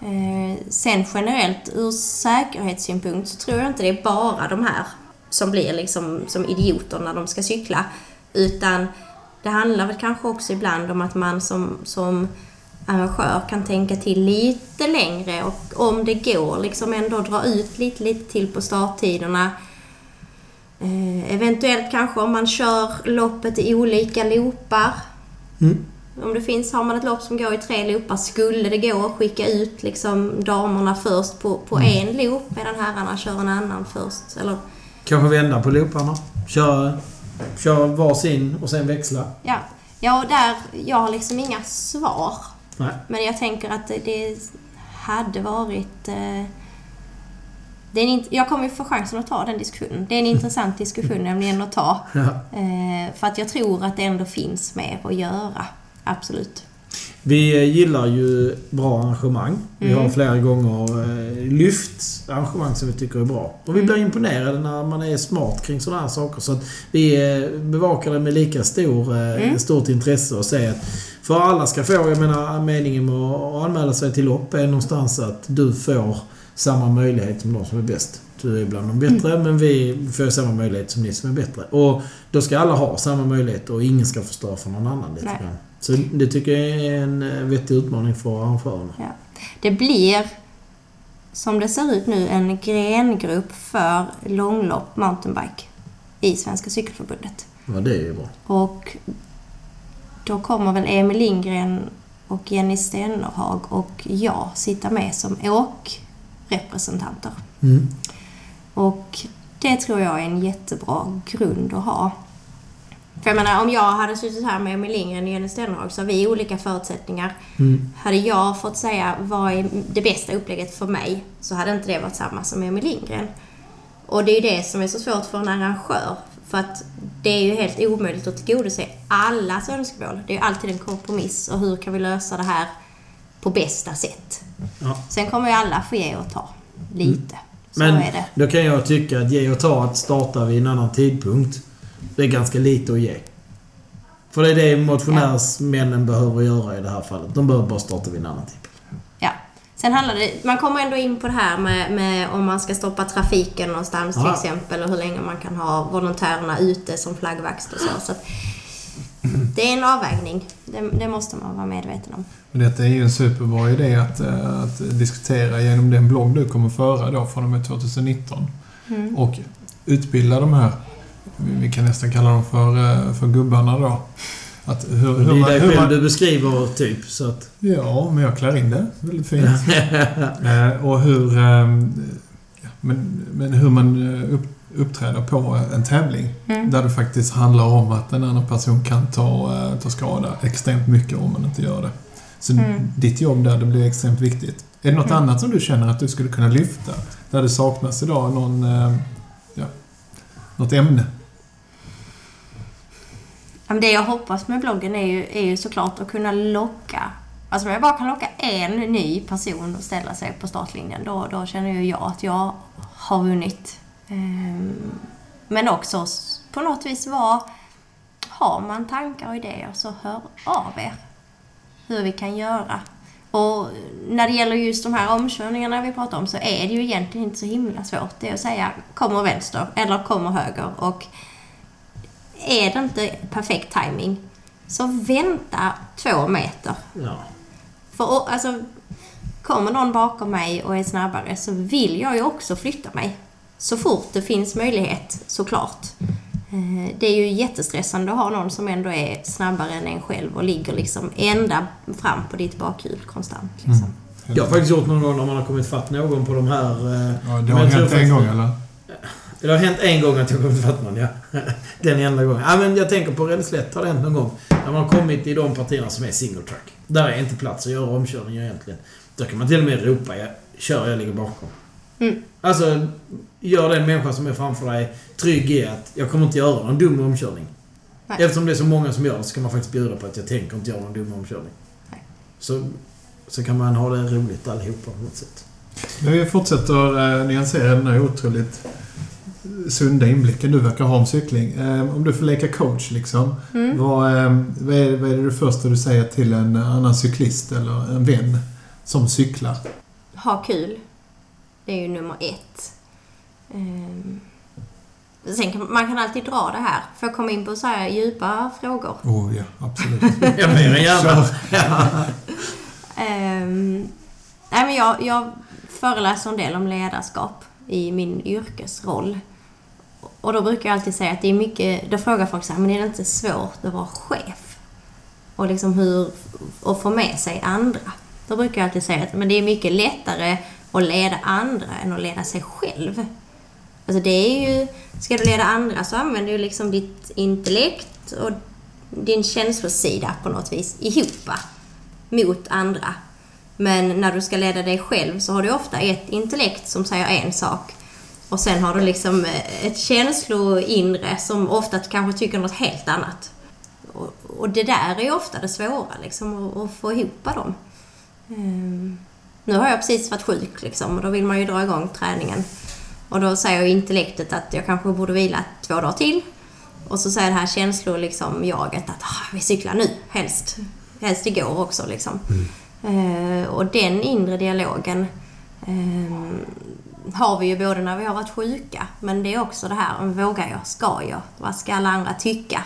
Eh, sen generellt ur säkerhetssynpunkt så tror jag inte det är bara de här som blir liksom som idioter när de ska cykla. Utan det handlar väl kanske också ibland om att man som, som arrangör kan tänka till lite längre och om det går liksom ändå dra ut lite, lite till på starttiderna. Eh, eventuellt kanske om man kör loppet i olika loopar. Mm. Om det finns, har man ett lopp som går i tre loopar, skulle det gå att skicka ut liksom damerna först på, på Mm. en loop medan herrarna kör en annan först? Eller, Kanske vända på looparna. Köra, köra varsin och sen växla. ja. ja, och där, jag har liksom inga svar. Nej. Men jag tänker att det, det hade varit... Eh, det är en, jag kommer ju få chansen att ta den diskussionen. Det är en intressant diskussion nämligen att ta. Ja. Eh, för att jag tror att det ändå finns mer att göra. Absolut. Vi eh, gillar ju bra arrangemang. Vi Mm. har flera gånger eh, lyft arrangemang som vi tycker är bra. Och vi blir imponerade när man är smart kring sådana här saker. Så att vi eh, bevakar det med lika stor, Mm. stort intresse och säger att för alla ska få, jag menar meningen med att anmäla sig till lopp är någonstans att du får samma möjlighet som de som är bäst. Du är bland de bättre, men vi får samma möjlighet som ni som är bättre. Och då ska alla ha samma möjlighet och ingen ska förstöra för någon annan lite grann. Så det tycker jag är en eh, vettig utmaning för arrangörerna. Det blir, som det ser ut nu, en grengrupp för långlopp mountainbike i Svenska Cykelförbundet. Ja, det är ju bra. Och då kommer väl Emil Lindgren och Jenny Stennerhag och jag sitta med som åkrepresentanter. Mm. Och det tror jag är en jättebra grund att ha. För jag menar, om jag hade suttit här med Emil Lindgren och Jenny Stennerhag så har vi olika förutsättningar. Mm. Hade jag fått säga vad är det bästa upplägget för mig så hade inte det varit samma som Emil Lindgren. Och det är ju det som är så svårt för en arrangör. För att det är ju helt omöjligt att tillgodose allas önskemål. Det är ju alltid en kompromiss och hur kan vi lösa det här på bästa sätt. Ja. Sen kommer ju alla få ge och ta. Lite. Så Men är det. då kan jag tycka att ge och ta att starta vid en annan tidpunkt. Det är ganska lite att ge. För det är det motionärsmännen behöver göra i det här fallet. De behöver bara starta vid en annan tidpunkt. Ja. Sen handlar det, man kommer ändå in på det här med, med om man ska stoppa trafiken någonstans till Ja. exempel och hur länge man kan ha volontärerna ute som flaggvakt och så. så det är en avvägning. Det, det måste man vara medveten om. Men detta är ju en superbra idé att, eh, att diskutera genom den blogg du kommer föra då från och med 2019. Mm. Och utbilda de här, vi kan nästan kalla dem för, eh, för gubbarna då. Att hur, Det hur är man, dig själv man, du beskriver typ. Så att... ja, men jag klär in det väldigt fint. Eh, och hur, men, men hur man upp, uppträder på en tävling. Mm. Där det faktiskt handlar om att en annan person kan ta, eh, ta skada extremt mycket om man inte gör det. Så Mm. ditt jobb där, det blir extremt viktigt. Är det något Mm. annat som du känner att du skulle kunna lyfta? Där det saknas idag någon, eh, ja, något ämne? Det jag hoppas med bloggen är ju, är ju såklart att kunna locka Alltså om jag bara kan locka en ny person att ställa sig på startlinjen, då, då känner ju jag att jag har vunnit. Ehm, Men också på något vis vara... Har man tankar och idéer så hör av er. Hur vi kan göra. Och när det gäller just de här omkörningarna vi pratar om så är det ju egentligen inte så himla svårt. Det är att säga kommer vänster eller kommer höger. Och är det inte perfekt timing så vänta två meter. Ja. För alltså, kommer någon bakom mig och är snabbare så vill jag ju också flytta mig. Så fort det finns möjlighet, såklart. Eh, Det är ju jättestressande att ha någon som ändå är snabbare än en själv och ligger liksom ända fram på ditt bakhjul konstant. Liksom. Jag har faktiskt gjort någon gång när man har kommit fatt någon på de här... eh, Ja, det har hänt en faktiskt- gång eller? Det har hänt en gång att jag kommit fatt någon, ja. Den enda gången. Ja, men jag tänker på Rälslätt har det hänt någon gång. När man har kommit i de partierna som är single track. Där är inte plats att göra omkörningar egentligen. Då kan man till och med ropa jag, kör, jag ligger bakom. Mm. Alltså, gör den människa som är framför dig trygg i att jag kommer inte göra någon dum omkörning. Nej. Eftersom det är så många som gör det så kan man faktiskt bjuda på att jag tänker inte göra någon dum omkörning. Nej. Så, så kan man ha det roligt allihopa på något sätt. Vi fortsätter eh, nyansera den här otroligt sunda inblicken du verkar ha om cykling. Eh, om du får leka coach liksom. Mm. Vad, eh, vad, är, vad är det första du säger till en annan cyklist eller en vän som cyklar? Ha kul. Det är ju nummer ett. Ehm, Sen kan man kan alltid dra det här. Får jag komma in på så här djupa frågor? Oh ja, absolut. Jag mer än gärna. Ehm, nej, men jag, jag föreläser en del om ledarskap i min yrkesroll. Och då brukar jag alltid säga att det är mycket... Då frågar folk så här, men är det inte svårt att vara chef? Och liksom hur... Och få med sig andra. Då brukar jag alltid säga att men det är mycket lättare att leda andra än att leda sig själv. Alltså det är ju... Ska du leda andra så använder du liksom ditt intellekt och din känslosida på något vis ihop mot andra. Men när du ska leda dig själv så har du ofta ett intellekt som säger en sak. Och sen har du liksom eh, ett känsloinre som ofta kanske tycker något helt annat. Och, och det där är ju ofta det svåra, liksom, att, att få ihop dem. Ehm nu har jag precis varit sjuk liksom, och då vill man ju dra igång träningen. Och då säger intellektet att jag kanske borde vila två dagar till. Och så säger det här känslor, liksom, jaget att ah, vi cyklar nu, helst. Helst igår också liksom. Eh, och den inre dialogen eh, har vi ju både när vi har varit sjuka, men det är också det här, vågar jag, ska jag, vad ska alla andra tycka?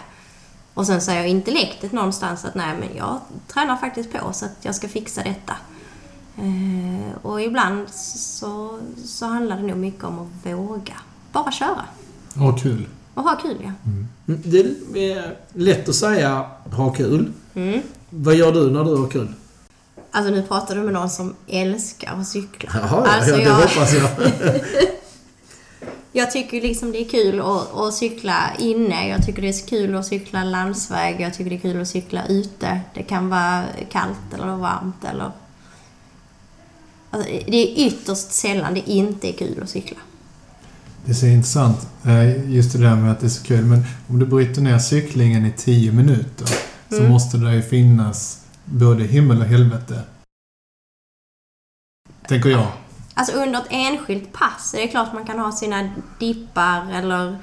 Och sen säger intellektet någonstans att nej, men jag tränar faktiskt på så att jag ska fixa detta. Eh, och ibland så, så handlar det nog mycket om att våga. Bara köra. Ha kul. Och ha kul, ja. Mm, Det är lätt att säga ha kul. Mm. Vad gör du när du har kul? Alltså nu pratar du med någon som älskar att cykla. Jaha, ja, Alltså, ja, det jag- hoppas jag. Jag tycker liksom det är kul att, att cykla inne. Jag tycker det är kul att cykla landsväg. Jag tycker det är kul att cykla ute. Det kan vara kallt eller varmt eller... Alltså, det är ytterst sällan det inte är kul att cykla. Det är så intressant, eh, just det där med att det är så kul. Men om du bryter ner cyklingen i 10 minuter så Mm. måste det ju finnas både himmel och helvete. Tänker jag. Alltså under ett enskilt pass är det klart man kan ha sina dippar eller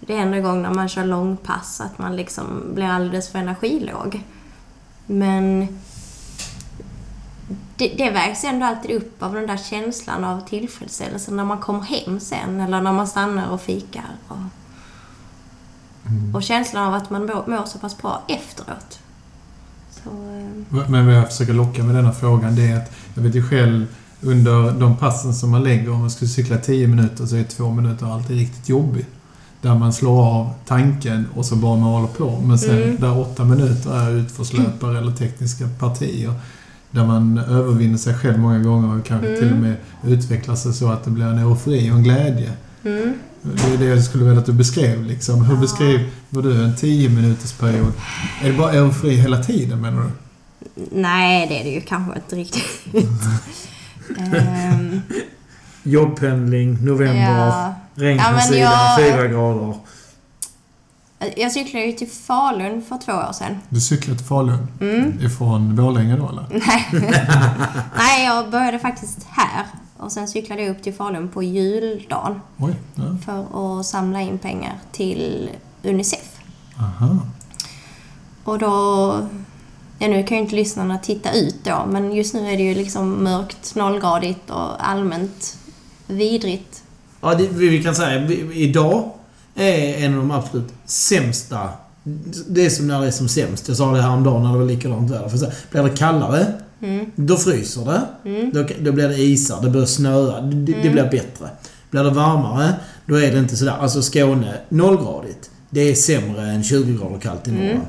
det händer gång när man kör långpass att man liksom blir alldeles för energilåg. Men det, det vägs ändå alltid upp av den där känslan av tillfredsställelse när man kommer hem sen eller när man stannar och fikar. Och, och känslan av att man mår, mår så pass bra efteråt. Så, eh, Men vad jag försöker locka med denna frågan det är att jag vet ju själv under de passen som man lägger, om man skulle cykla 10 minuter så är två minuter alltid riktigt jobbigt. Där man slår av tanken och så bara man håller på. Men sen Mm. där åtta minuter är utförslöpare eller tekniska partier. Där man övervinner sig själv många gånger och kanske Mm. till och med utvecklar sig så att det blir en eufori och en glädje. mm. Det är det jag skulle vilja att du beskrev. Liksom. Hur Ja. beskrev var du en 10 minuters period? Är det bara eufori hela tiden menar du? Nej, det är det ju kanske inte riktigt. Ehm, Jobbpendling, november, ja. regn Ja, sidan, jag- fyra grader. Jag cyklade ju till Falun för två år sedan. Du cyklade till Falun? Mm. Ifrån Borlänge då eller? Nej. Nej, jag började faktiskt här. Och sen cyklade jag upp till Falun på juldagen Oj. Ja. för att samla in pengar till Unicef. Aha. Och då... Ja, nu kan ju inte lyssnarna titta ut då, men just nu är det ju liksom mörkt, nollgradigt och allmänt vidrigt. Ja, det, vi kan säga idag är en av de absolut sämsta. Det är som när det är som sämst. Jag sa det häromdagen när det var likadant väder. För så blir det kallare Mm. Då fryser det. Då, då blir det isar, det börjar snöa. Det, det Mm. blir bättre. Blir det varmare, då är det inte sådär. Alltså Skåne, nollgradigt. Det är sämre än 20 grader kallt i Mm. Norrland.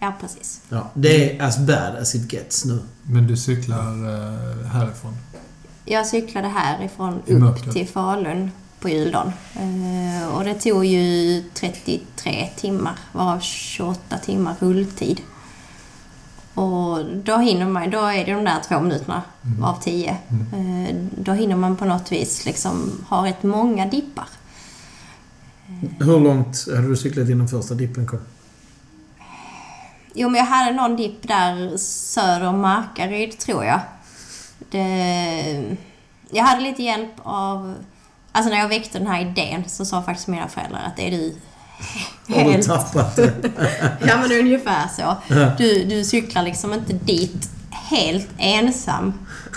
Ja, precis. Ja, det är as bad as it gets nu. Men du cyklar eh, härifrån? Jag cyklade härifrån upp till Falun på juldagen. Eh, och det tog ju 33 timmar, varav 28 timmar rulltid. Och då hinner man, då är det de där två minuterna av tio. Eh, då hinner man på något vis liksom ha rätt många dippar. Hur långt hade du cyklat innan första dippen kom? Jo, men jag hade någon dipp där söder om Markaryd, tror jag. Det, jag hade lite hjälp av... Alltså när jag väckte den här idén så sa faktiskt mina föräldrar att det är du Har du helt... tappat det? Ja, men ungefär så. Du, du cyklar liksom inte dit helt ensam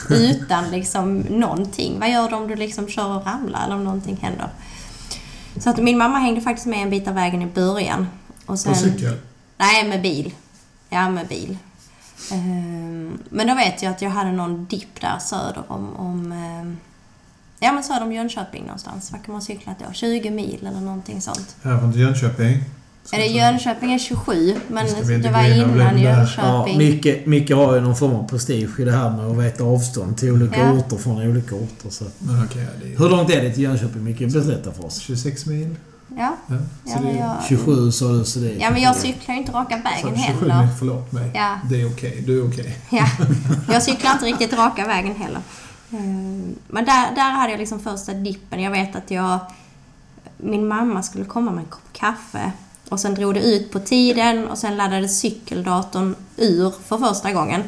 utan liksom någonting. Vad gör du om du liksom kör och ramlar eller om någonting händer? Så att min mamma hängde faktiskt med en bit av vägen i början. Och sen, På cykel? Nej, med bil. Ja, med bil. Ehm, men då vet jag att jag hade någon dipp där söder om... om ehm, ja, men söder om Jönköping någonstans. Vad kan man cykla då? 20 mil eller någonting sånt. Härifrån till Jönköping? Är det Jönköping är 27, men det var innan lämna- Ja, Jönköping. Micke, Micke har ju någon form av prestige i det här med att veta avstånd till olika Ja. orter från olika orter. Så. Men det är Hur långt är det till Jönköping, Micke? Berätta för oss. 26 mil. Ja, Ja, ja, det är jag, 27 sa du, så det är... ja, men jag cyklar ju inte raka vägen så 27 heller. mil, förlåt mig. Ja. Det är okej, du är okej. Ja, jag cyklar inte riktigt raka vägen heller. Ehm, Men där, där hade jag liksom första dippen. Jag vet att jag... Min mamma skulle komma med en kopp kaffe. Och sen drog det ut på tiden och sen laddade cykeldatorn ur för första gången.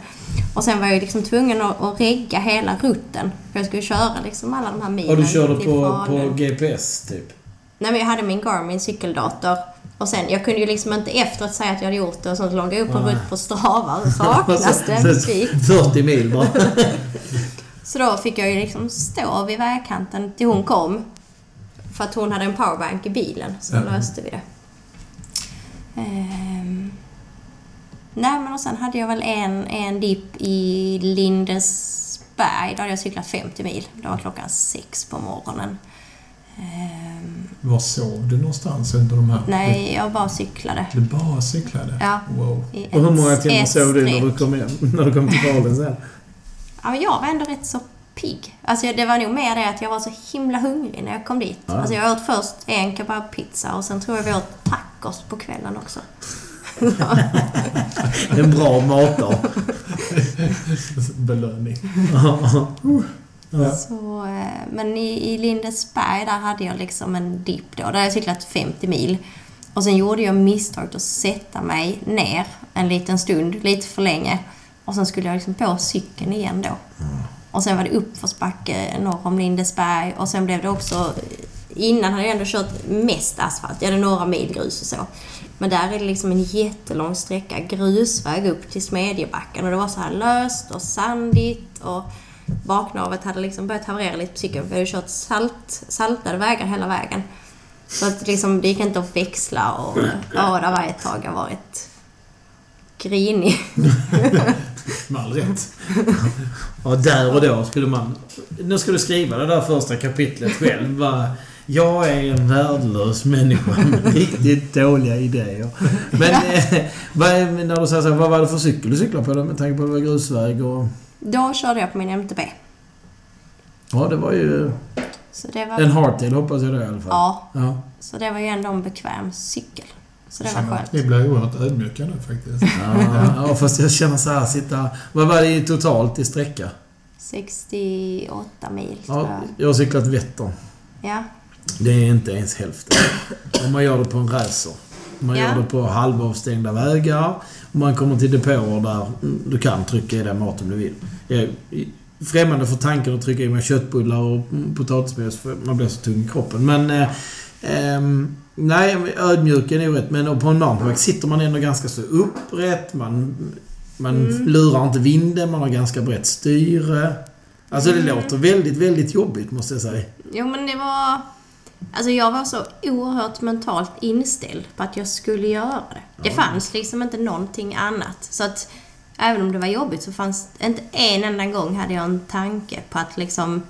Och sen var jag liksom tvungen att, att regga hela rutten. För jag skulle köra liksom alla de här milen Och du körde på, på GPS, typ? Nej men jag hade min Garmin cykeldator. Och sen, jag kunde ju liksom inte efteråt säga att jag hade gjort det och så låg jag upp en rutt på Strava och saknas det en bit. 40 mil bara. Så då fick jag ju liksom stå vid vägkanten till hon kom. För att hon hade en powerbank i bilen. Så Ja. löste vi det. Ehm. Nej men och sen hade jag väl en, en dipp i Lindesberg. Då hade jag cyklat 50 mil. Det var klockan sex på morgonen. Ehm. Var sov du någonstans under de här? Nej, jag bara cyklade. Du bara cyklade? Ja. Wow. Och hur många timmar sov du när du kom hem? När du kom till Falun sen? Ja, men jag var ändå rätt så pigg. Alltså det var nog mer det att jag var så himla hungrig när jag kom dit. Ja. Alltså jag åt först en kebabpizza och sen tror jag vi åt tacos på kvällen också. En bra matdag. Belöning. Ja. Så, eh, men i, i Lindesberg där hade jag liksom en dipp då. Där hade jag cyklat 50 mil. Och sen gjorde jag misstaget att sätta mig ner en liten stund, lite för länge. Och sen skulle jag liksom på cykeln igen då. Och sen var det uppförsbacke norr om Lindesberg och sen blev det också... Innan hade jag ändå kört mest asfalt. Jag hade några mil grus och så. Men där är det liksom en jättelång sträcka grusväg upp till Smedjebacken och det var så här löst och sandigt och baknavet hade liksom börjat haverera lite på cykeln för jag hade kört salt, saltade vägar hela vägen. Så att liksom, det gick inte att växla och ja, det var ett tag jag varit grinig. Med all rätt. Och där och då skulle man... Nu ska du skriva det där första kapitlet själv. Bara, jag är en värdelös människa med riktigt dåliga idéer. Men eh, vad, är- när du säger så här, vad var det för cykel du cyklade på då? Med tanke på att det var grusväg och... Då körde jag på min MTB. Ja, det var ju var, en hardtail hoppas jag det i alla fall. ja, Ja. så det var ju ändå en bekväm cykel. Så det var att Ni skönt. blir oerhört ödmjuka nu faktiskt. Ja, ja, fast jag känner så här, sitta... Vad var det i totalt i sträcka? 68 mil Ja, jag. jag har cyklat Vättern. Ja. Det är inte ens hälften. Om man gör det på en racer. Man Ja. gör det på halvavstängda vägar. Och man kommer till depåer där du kan trycka i den maten du vill. Jag är främmande för tanken att trycka i mig köttbullar och potatismos för man blir så tung i kroppen. Men... Eh, ehm, nej, ödmjuk är nog rätt. Men på en mountainbike sitter man ändå ganska så upprätt. Man, man Mm. lurar inte vinden. Man har ganska brett styre. Alltså det Mm. låter väldigt, väldigt jobbigt måste jag säga. Jo men det var... Alltså jag var så oerhört mentalt inställd på att jag skulle göra det. Det fanns liksom inte någonting annat. Så att... även om det var jobbigt så fanns inte en enda gång hade jag en tanke på att liksom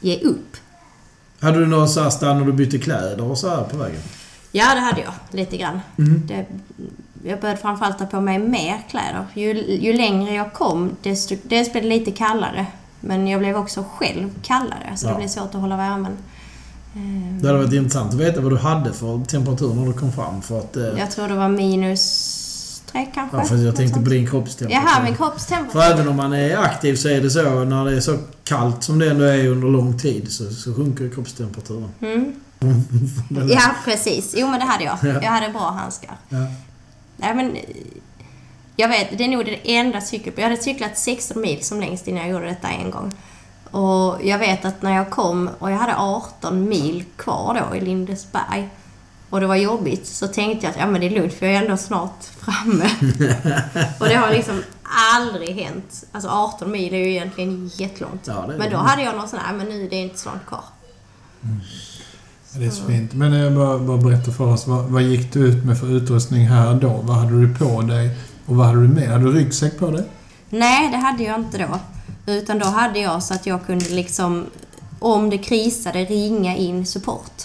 ge upp. Hade du någon så här stann när du bytte kläder och så här på vägen? Ja, det hade jag. Lite grann. Mm. Det, jag började framförallt ta på mig mer kläder. Ju, ju längre jag kom, desto, dels blev det lite kallare. Men jag blev också själv kallare, så Ja. det blev svårt att hålla värmen. Ehm, Det hade varit intressant att veta vad du hade för temperatur när du kom fram. För att... eh, Jag tror det var minus tre kanske. Ja, för jag tänkte på din kroppstemperatur. Jaha, min kroppstemperatur. För även om man är aktiv så är det så, när det är så kallt som det ändå är under lång tid, så, så sjunker kroppstemperaturen. Mm. Den- Ja, precis. Jo, men det hade jag. Ja. Jag hade bra handskar. Ja. Nej, men... Jag vet, det är nog det enda cykel... Jag hade cyklat 16 mil som längst innan jag gjorde detta en gång. Och jag vet att när jag kom och jag hade 18 mil kvar då i Lindesberg och det var jobbigt så tänkte jag att ja men det är lugnt för jag är ändå snart framme. och det har liksom aldrig hänt. Alltså 18 mil är ju egentligen jättelångt. Ja, det är men då det. hade jag någon sån här, men nu är det inte så långt kvar. Ja, Det är så fint. Men eh, bara, bara berätta för oss, vad, vad gick du ut med för utrustning här då? Vad hade du på dig? Och vad hade du med? Hade du ryggsäck på dig? Nej, det hade jag inte då. Utan då hade jag så att jag kunde liksom, om det krisade, ringa in support.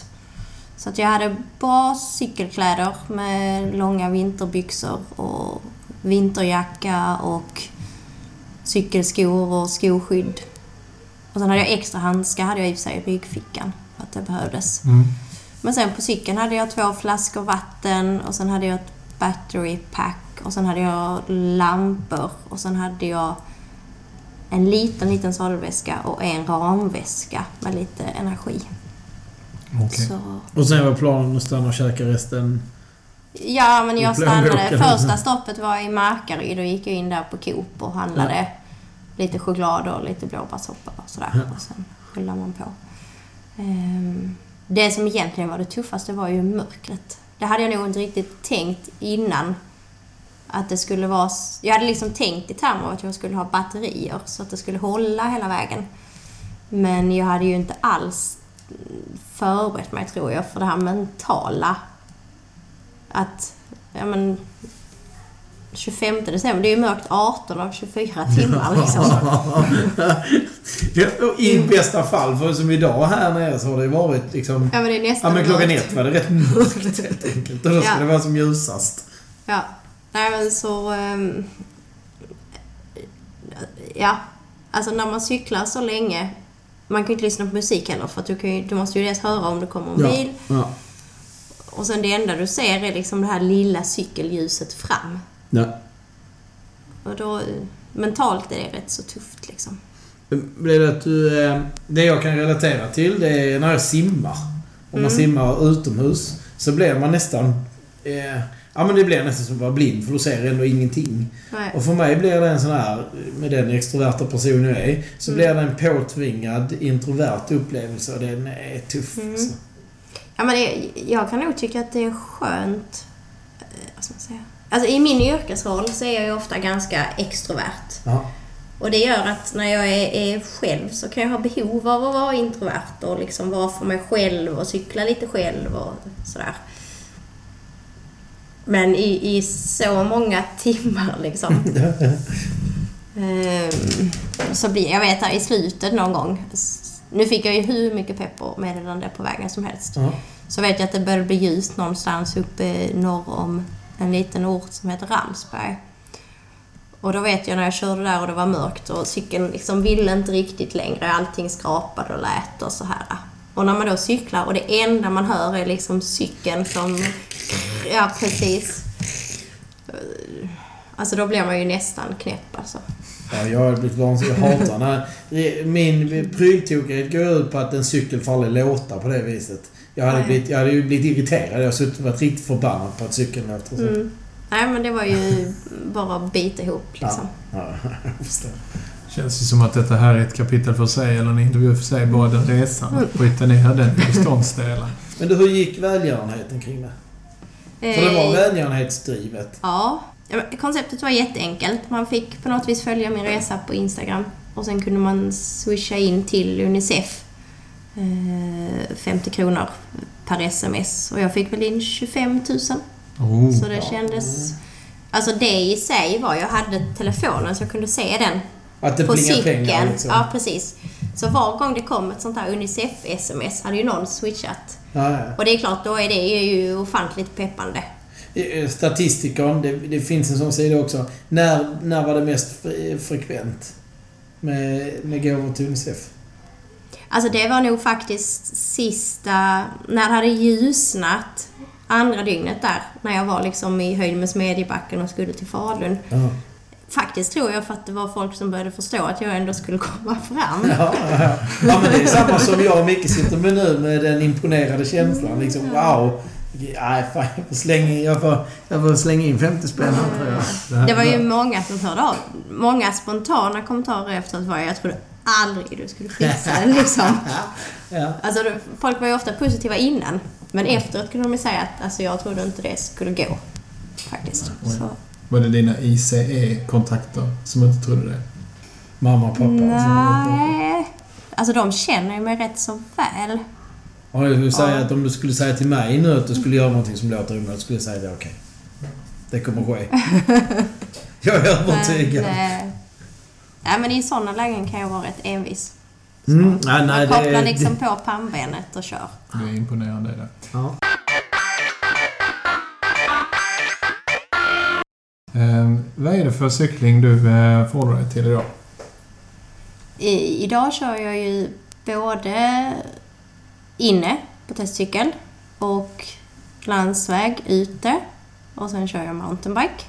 Så att jag hade bra cykelkläder med långa vinterbyxor och vinterjacka och cykelskor och skoskydd. Och sen hade jag extra handskar hade jag i och för sig i ryggfickan för att det behövdes. Mm. Men sen på cykeln hade jag två flaskor vatten och sen hade jag ett battery pack och sen hade jag lampor och sen hade jag en liten, liten sadelväska och en ramväska med lite energi. Så, Och sen var planen att stanna och käka resten. ja, men jag stannade. Första stoppet var i Markaryd. Då gick jag in där på Coop och handlade lite choklad och lite blåbärssoppa och sådär. Ja. Och sen rullade man på. Ehm, det som egentligen var det tuffaste var ju mörkret. Det hade jag nog inte riktigt tänkt innan. Att det skulle vara... Jag hade liksom tänkt i termer av att jag skulle ha batterier så att det skulle hålla hela vägen. Men jag hade ju inte alls förberett mig, tror jag, för det här mentala. Att, ja men... 25 december, det är ju mörkt 18 av 24 timmar liksom. Ja, I bästa fall, för som idag här nere så har det varit liksom... Ja men det är Ja nästan men klockan mörkt. ett var det rätt mörkt helt enkelt. Och då ska Ja. det vara som ljusast. Ja. Nej men så... ehm, ja. Alltså när man cyklar så länge. Man kan ju inte lyssna på musik heller för att du, ju, du måste ju dels höra om det kommer en Ja. bil. Ja. Och sen det enda du ser är liksom det här lilla cykelljuset fram. ja. Och då... Mentalt är det rätt så tufft liksom. Blir det att du... eh, Det jag kan relatera till, det är när jag simmar. Om man Mm. simmar utomhus så blir man nästan... Eh, ja men det blir nästan som att vara blind för du ser ändå ingenting. Nej. Och för mig blir det en sån här, med den extroverta person jag är, så Mm. blir det en påtvingad introvert upplevelse och den är tuff. Mm. Alltså. Ja, men det, jag kan nog tycka att det är skönt... eh, Vad ska man säga? Alltså i min yrkesroll så är jag ju ofta ganska extrovert. Ja. Och det gör att när jag är, är själv så kan jag ha behov av att vara introvert och liksom vara för mig själv och cykla lite själv och sådär. Men i, i så många timmar liksom. ehm, så blir jag vet här i slutet någon gång. Nu fick jag ju hur mycket pepp och meddelande på vägen som helst. Ja. Så vet jag att det började bli ljust någonstans uppe norr om en liten ort som heter Ramsberg. Och då vet jag när jag körde där och det var mörkt och cykeln liksom ville inte riktigt längre. Allting skrapade och lät och så här. Och när man då cyklar och det enda man hör är liksom cykeln som... Ja, precis. Alltså då blir man ju nästan knäpp alltså. Ja, jag har blivit vansinnig. Jag hatar när... Min pryltokighet går ut på att en cykel får aldrig låta på det viset. Jag hade, Nej. blivit, jag hade ju blivit irriterad. Jag och varit riktigt förbannad på att cykeln låter så. Mm. Nej men det var ju bara att bita ihop liksom. Ja, jag förstår. Känns ju som att detta här är ett kapitel för sig, eller en intervju för sig, bara den resan. Att bryta ner den i beståndsdelar. Men du, hur gick välgörenheten kring det? För det var Eh, välgörenhetsdrivet. Ja. Konceptet var jätteenkelt. Man fick på något vis följa min resa på Instagram. Och sen kunde man swisha in till Unicef. Eh, 50 kronor per sms. Och jag fick väl in 25 000. Oh. Så det kändes Alltså det i sig var, jag hade telefonen så jag kunde se den Att det på plingar cykeln. pengar liksom. Ja, precis. Så var gång det kom ett sånt här Unicef-sms hade ju någon switchat. Ja, ja. Och det är klart, då är det ju ofantligt peppande. Eh, Statistikern, det, det finns en sån sida också. När, när var det mest fre- frekvent med, med gåvor till Unicef? Alltså det var nog faktiskt sista, när det hade ljusnat andra dygnet där, när jag var liksom i höjd med Smedjebacken och skulle till Falun. Ja. Faktiskt tror jag för att det var folk som började förstå att jag ändå skulle komma fram. Ja, ja. ja, men det är samma som jag och Micke sitter med nu med den imponerade känslan. Liksom, wow! Nej, fan, jag får slänga in, jag får, jag får slänga in 50 spänn här tror jag. här- Det var ju många som hörde av. Många spontana kommentarer efteråt var jag trodde aldrig du skulle fixa det liksom. Ja. Alltså folk var ju ofta positiva innan. Men efteråt kunde de ju säga att alltså, jag trodde inte det skulle gå. Faktiskt. Så. Var det dina ICE-kontakter som inte trodde det? Mamma och pappa. Nej. Alltså de känner ju mig rätt så väl. Jag skulle säga Ja. att om du skulle säga till mig nu att du skulle göra någonting som låter omöjligt, skulle jag säga det okej. Det kommer ske. jag är övertygad. Men, nej, men i sådana lägen kan jag vara rätt envis. Mm, nej, nej, jag det, kopplar det, liksom på pannbenet och kör. Det är imponerande det. ja. Eh, vad är det för cykling du eh, förhåller dig till idag? I, idag kör jag ju både inne på testcykel och landsväg ute. Och sen kör jag mountainbike.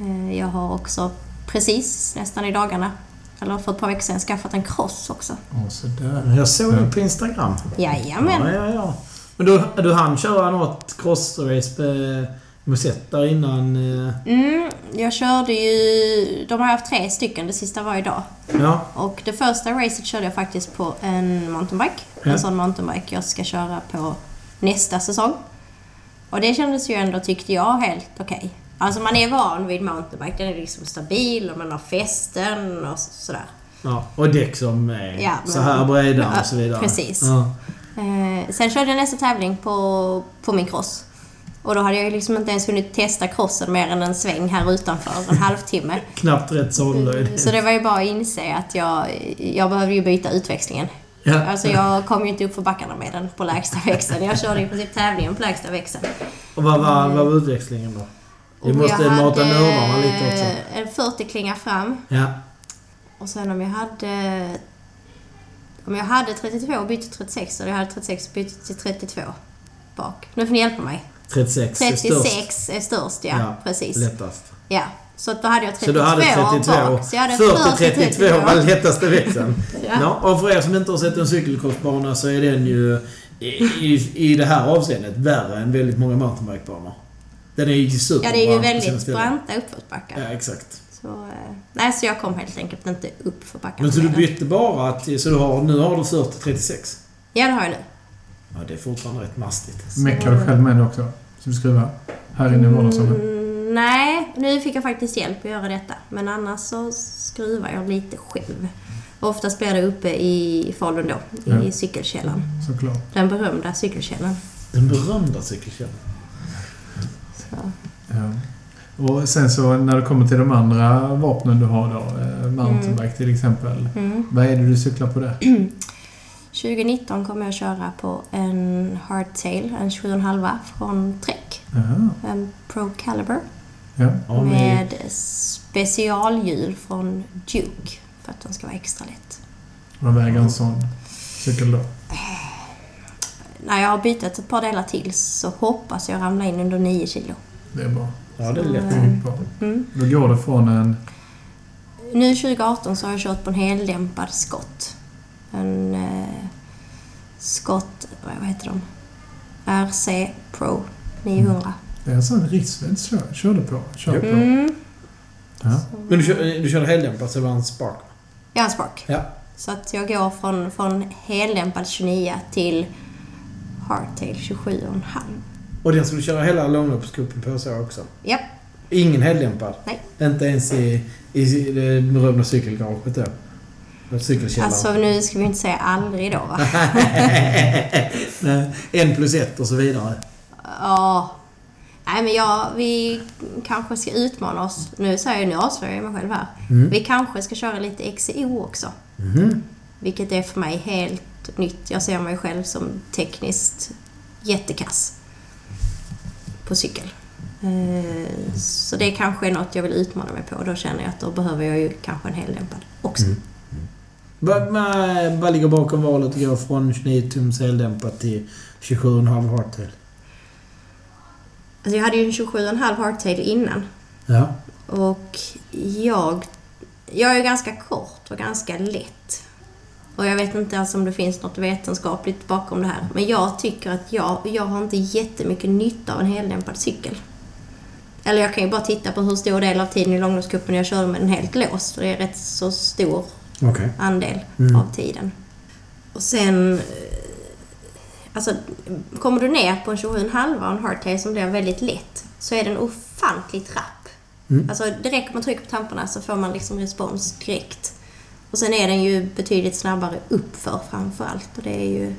Eh, Jag har också precis, nästan i dagarna, eller för ett par veckor sedan, skaffat en cross också. Åh, sådär. Jag såg det på Instagram. Jajamän. Ja, ja, ja. Men du, du hann köra något crossrace med Musette där innan? eh, Mm, jag körde ju... De har haft tre stycken, det sista var idag. Ja. Och det första racet körde jag faktiskt på en mountainbike. Ja. En sån mountainbike jag ska köra på nästa säsong. Och det kändes ju ändå, tyckte jag, helt okej. Alltså man är van vid mountainbike. Den är liksom stabil och man har fästen och så- sådär. ja. Och däck som är Ja, men- så här breda och så vidare. precis. Ja. Eh, sen körde jag nästa tävling på, på min cross. Och då hade jag liksom inte ens hunnit testa crossen mer än en sväng här utanför, en halvtimme. Knappt rätt sållhöjd. Så det var ju bara att inse att jag, jag behövde ju byta utväxlingen. Ja. Alltså jag kom ju inte upp för backarna med den på lägsta växeln. Jag körde i princip tävlingen på lägsta växeln. Och vad var, vad var utväxlingen då? Vi måste jag mata nördarna lite också. En 40 klinga fram. Ja. Och sen om jag hade... Om jag hade 32 och bytte 36 och jag hade 36 och bytte till 32 bak. Nu får ni hjälpa mig. 36 är störst. 36 är störst, ja. Ja, Precis. Lättast. Ja. Så då hade jag 32 Så du hade 32. bak. Så jag hade 40-32 var lättaste växeln. Ja. Ja. och för er som inte har sett en cykelcrossbana så är den ju i, i, i det här avseendet värre än väldigt många mountainbikebanor. Den är ju super Ja, det är ju väldigt branta uppförsbackar. Ja, exakt. Så, eh, nej, så jag kom helt enkelt inte upp för backarna. Men så du bytte bara till... Så du har, nu har du 40-36? Ja, det har jag nu. Ja, det är fortfarande rätt mastigt. Meckar du själv med det också? Så du skruvar? Här inne i vardagsrummet? Mm, nej, nu fick jag faktiskt hjälp att göra detta. Men annars så skruvar jag lite själv. Oftast blir det uppe i Falun då, i Ja. cykelkällan. Såklart. Den berömda cykelkällan. Den berömda cykelkällan. Så. Ja. Och sen så när det kommer till de andra vapnen du har då, eh, mountainbike till exempel. Mm. Vad är det du cyklar på det? 2019 kommer jag köra på en hardtail, en 7,5 från Trek. Jaha. En Pro Caliber. Ja. Ja, med, med specialhjul från Duke för att den ska vara extra lätt. Vad väger en sån cykel då? När jag har bytt ett par delar till så hoppas jag ramla in under 9 kilo. Det är bra. ja, det är lätt. Mm. Bra. Mm. Då går det från en... Nu 2018 så har jag kört på en heldämpad skott. En eh, skott, vad heter de? RC Pro 900. Det är en sån Rissved kör, körde på. Kör på. Mm. Ja. Men du, kör, du körde heldämpat så det var en spark? Har en Spark. Ja. Så att jag går från, från heldämpad 29 till hardtail 27,5. Och den skulle du köra hela långloppscupen på så också? Japp. Ingen heldämpad? Nej. Inte ens i, i det berömda cykelgaraget då? Alltså nu ska vi inte säga aldrig då va? Nej, en plus ett och så vidare. Ja. Nej men jag, vi kanske ska utmana oss. Nu säger jag, nu avslöjar jag mig själv här. Mm. Vi kanske ska köra lite XCO också. Mhm. Vilket är för mig helt nytt. Jag ser mig själv som tekniskt jättekass på cykel. Eh, Så det kanske är något jag vill utmana mig på. Då känner jag att då behöver jag ju kanske en heldämpad också. Mm. Vad, ligger bakom valet att gå från 29 tums eldämpat till 27,5 hardtail? Alltså jag hade ju en 27,5 hardtail innan. Ja. Och jag, jag är ganska kort och ganska lätt. Och jag vet inte ens om det finns något vetenskapligt bakom det här. Men jag tycker att jag, jag har inte jättemycket nytta av en heldämpad cykel. Eller jag kan ju bara titta på hur stor del av tiden i långloppscupen jag körde med den helt låst. Och det är rätt så stor Okej. andel Mm. av tiden. Och sen... eh, Alltså, kommer du ner på en 27,5 och en hardtail som blir väldigt lätt så är den ofantligt rapp. Mm. Alltså, direkt man trycker på tamparna så får man liksom respons direkt. Och sen är den ju betydligt snabbare uppför framför allt och det är ju...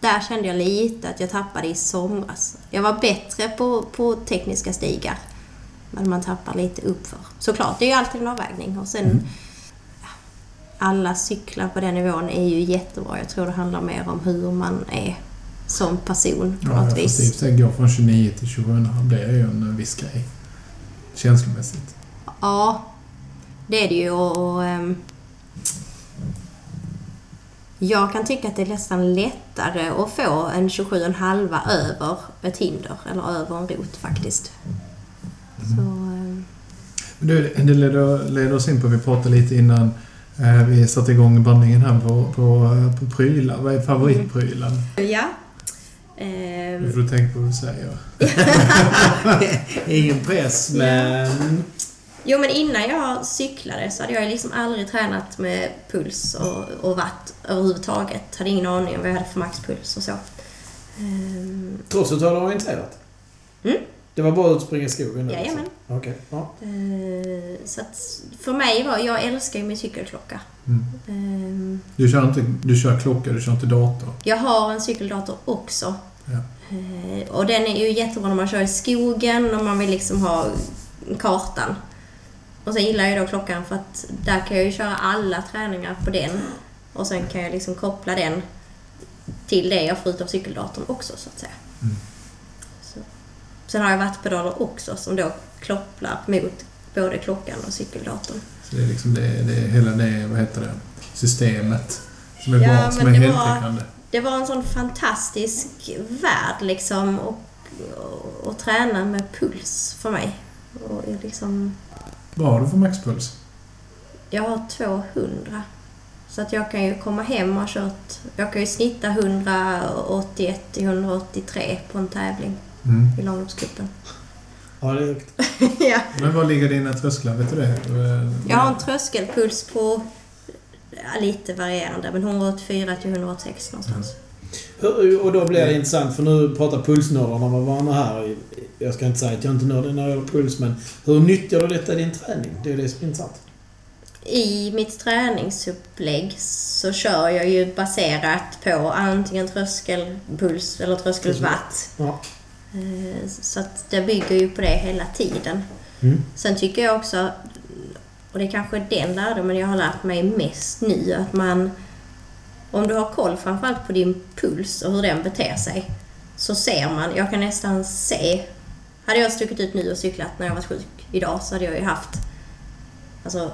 Där kände jag lite att jag tappade i somras. Jag var bättre på, på tekniska stigar. Men man tappar lite uppför. Såklart, det är ju alltid en avvägning. Och sen... Mm. ja, Alla cyklar på den nivån är ju jättebra. Jag tror det handlar mer om hur man är som person på Ja, något vis. får sig gå från 29 till 27,5. Det är ju en viss grej. Känslomässigt. Ja, det är det ju. Och, och, ehm, jag kan tycka att det är nästan lättare att få en 27,5 över ett hinder, eller över en rot faktiskt. Så, ehm, Du, det leder, leder oss in på, vi pratade lite innan eh, vi satte igång bandningen här på, på, eh, på prylar. Vad är favoritprylen? ja. Nu Ehm, får du tänka på vad du säger. Ingen press, men... Jo, men innan jag cyklade så hade jag liksom aldrig tränat med puls och, och watt överhuvudtaget. Hade ingen aning om vad jag hade för maxpuls och så. Ehm, Trots att du hade orienterat? Mm. Det var bara och springa i skogen? nu, Jajamän. alltså? Okej. Ja. Eh, Så att för mig var, jag älskar ju min cykelklocka. Mm. Eh, Du, kör inte, du kör klocka, du kör inte dator. Jag har en cykeldator också. Ja. Eh, Och den är ju jättebra när man kör i skogen och man vill liksom ha kartan. Och sen gillar jag då klockan för att där kan jag ju köra alla träningar på den. Och sen kan jag liksom koppla den till det jag får ut av cykeldatorn också så att säga. Mm. Så. Sen har jag wattpedaler också som då kopplar mot både klockan och cykeldatorn. Så det är liksom det, det hela det, vad heter det, systemet som är Ja, bra, som är det var- heltäckande. Det var en sån fantastisk värld liksom och, och, och träna med puls för mig. Och liksom, Vad har du för maxpuls? jag har 200. Så att jag kan ju komma hem och ha kört... Jag kan ju snitta 181 till 183 på en tävling Mm. i långloppscupen. ja, det är högt. ja. Men var ligger dina trösklar? Vet du det? Jag har en tröskelpuls på ja, lite varierande, men 184 till 186 någonstans. Hur- Och då blir det intressant, för nu pratar pulsnördarna med varandra här. Jag ska inte säga att jag inte är nördig när det gäller puls, men hur nyttjar du detta i din träning? Det är det som är intressant. I mitt träningsupplägg så kör jag ju baserat på antingen tröskelpuls eller tröskelwatt. Ja. Eh, Så att det bygger ju på det hela tiden. Mm. Sen tycker jag också, och det är kanske den lärdomen jag har lärt mig mest nu, att man... Om du har koll framförallt på din puls och hur den beter sig, så ser man, jag kan nästan se... Hade jag stuckit ut nu och cyklat när jag var sjuk idag så hade jag ju haft... Alltså,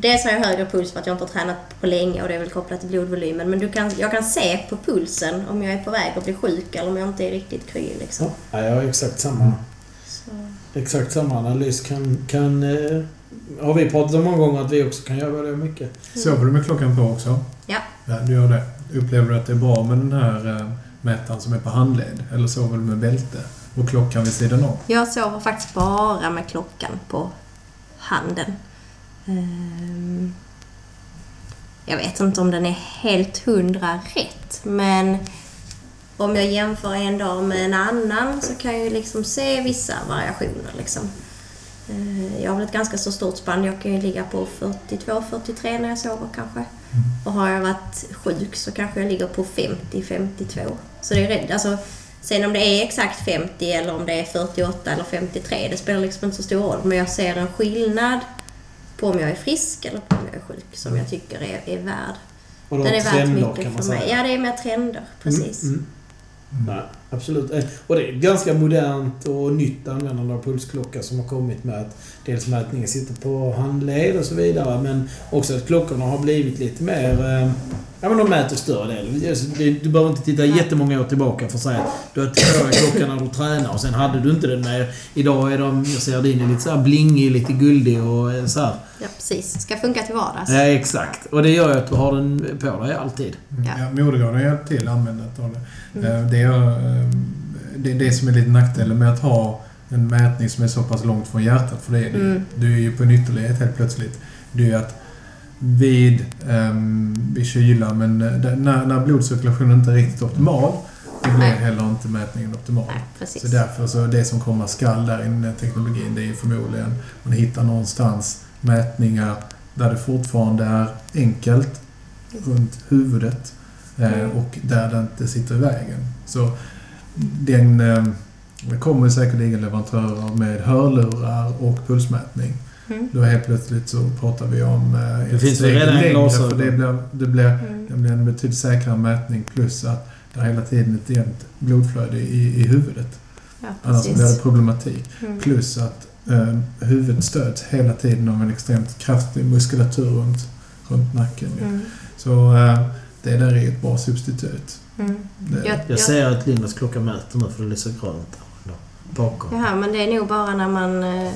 dels har jag högre puls för att jag inte har tränat på länge och det är väl kopplat till blodvolymen, men du kan, jag kan se på pulsen om jag är på väg att bli sjuk eller om jag inte är riktigt kry liksom. Ja, jag har exakt samma, Så. exakt samma analys. Kan, kan, eh, har vi pratat om många gånger att vi också kan göra det mycket. Sover du med klockan på också? Ja. Ja, du gör det. Upplever du att det är bra med den här eh, mätaren som är på handled? Eller sover du med bälte och klockan vid sidan om? Jag sover faktiskt bara med klockan på handen. Ehm, Jag vet inte om den är helt hundra rätt, men om jag jämför en dag med en annan så kan jag ju liksom se vissa variationer. Liksom. Eh, Jag har väl ett ganska så stort spann. Jag kan ju ligga på 42-43 när jag sover kanske. Och har jag varit sjuk så kanske jag ligger på 50-52. Så det är. Alltså, Sen om det är exakt 50 eller om det är 48 eller 53, det spelar liksom inte så stor roll. Men jag ser en skillnad på om jag är frisk eller på om jag är sjuk som jag tycker är, är värd. Och då Den är kan mycket för mig. Ja, det är mer trender. Precis. Mm, mm. Nej, absolut. Eh, Och det är ganska modernt och nytt användande av pulsklocka som har kommit med att dels mätningen sitter på handled och så vidare, men också att klockorna har blivit lite mer... eh, Ja, men de mäter större del. Alltså, Du behöver inte titta jättemånga år tillbaka för att säga att du har tvåårig klocka när du tränar och sen hade du inte den med. Idag är de, jag ser din, är lite så här blingig, lite guldig och eh, så här. Ja, precis. Ska funka till vardags. Ja, exakt. Och det gör ju att du har den på dig alltid. Ja. Ja, Modegraden har hjälpt till användandet av det. Eh, Det är det, är det som är lite nackdelen med att ha en mätning som är så pass långt från hjärtat. För det är. Mm. Du är ju på en ytterlighet helt plötsligt. Det är ju att vid, um, vid kyla, men eh, när, när blodcirkulationen inte är riktigt optimal, då blir heller inte mätningen optimal. Nej. Så därför så det som komma skall där i den teknologin, det är förmodligen man hittar någonstans mätningar där det fortfarande är enkelt runt huvudet eh, Mm. och där det inte sitter i vägen. Så den, eh, det kommer säkerligen leverantörer med hörlurar och pulsmätning. Mm. Då helt plötsligt så pratar vi om eh, Det ett finns steg redan längre för det blir, det, blir, Mm. det blir en betydligt säkrare mätning plus att det är hela tiden ett jämnt blodflöde i, i huvudet. Ja, Annars blir det problematik. Mm. Plus att eh, huvudet stöds hela tiden av en extremt kraftig muskulatur runt, runt nacken. Mm. Så eh, det där är ett bra substitut. Mm. Jag, Jag jag, ser att Lindas klocka mäter nu för det är så grönt bakom. Jaha, men det är nog bara när man... eh,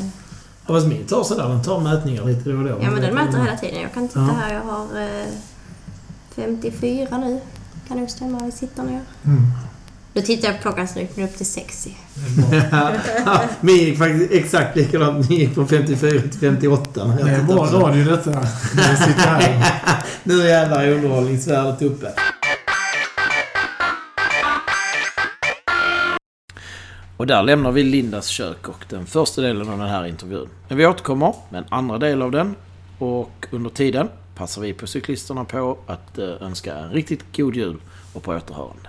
Ja, fast min tar sådär. Den tar mätningar lite då och då. Ja, men den mäter hela tiden. Jag kan titta Ja. här. Jag har eh, 54 nu. Kan nog stämma vad vi sitter ner. mm, Då tittar jag på klockan så gick upp till 60. det är bra. ja, min gick faktiskt exakt likadant. Min gick från 54 till 58. när jag Det är bra radio detta. Nu jävlar är underhållningsvärdet uppe. Och där lämnar vi Lindas kök och den första delen av den här intervjun. Men vi återkommer med en andra del av den. Och under tiden passar vi på cyklisterna på att eh, önska en riktigt god jul och på återhörande.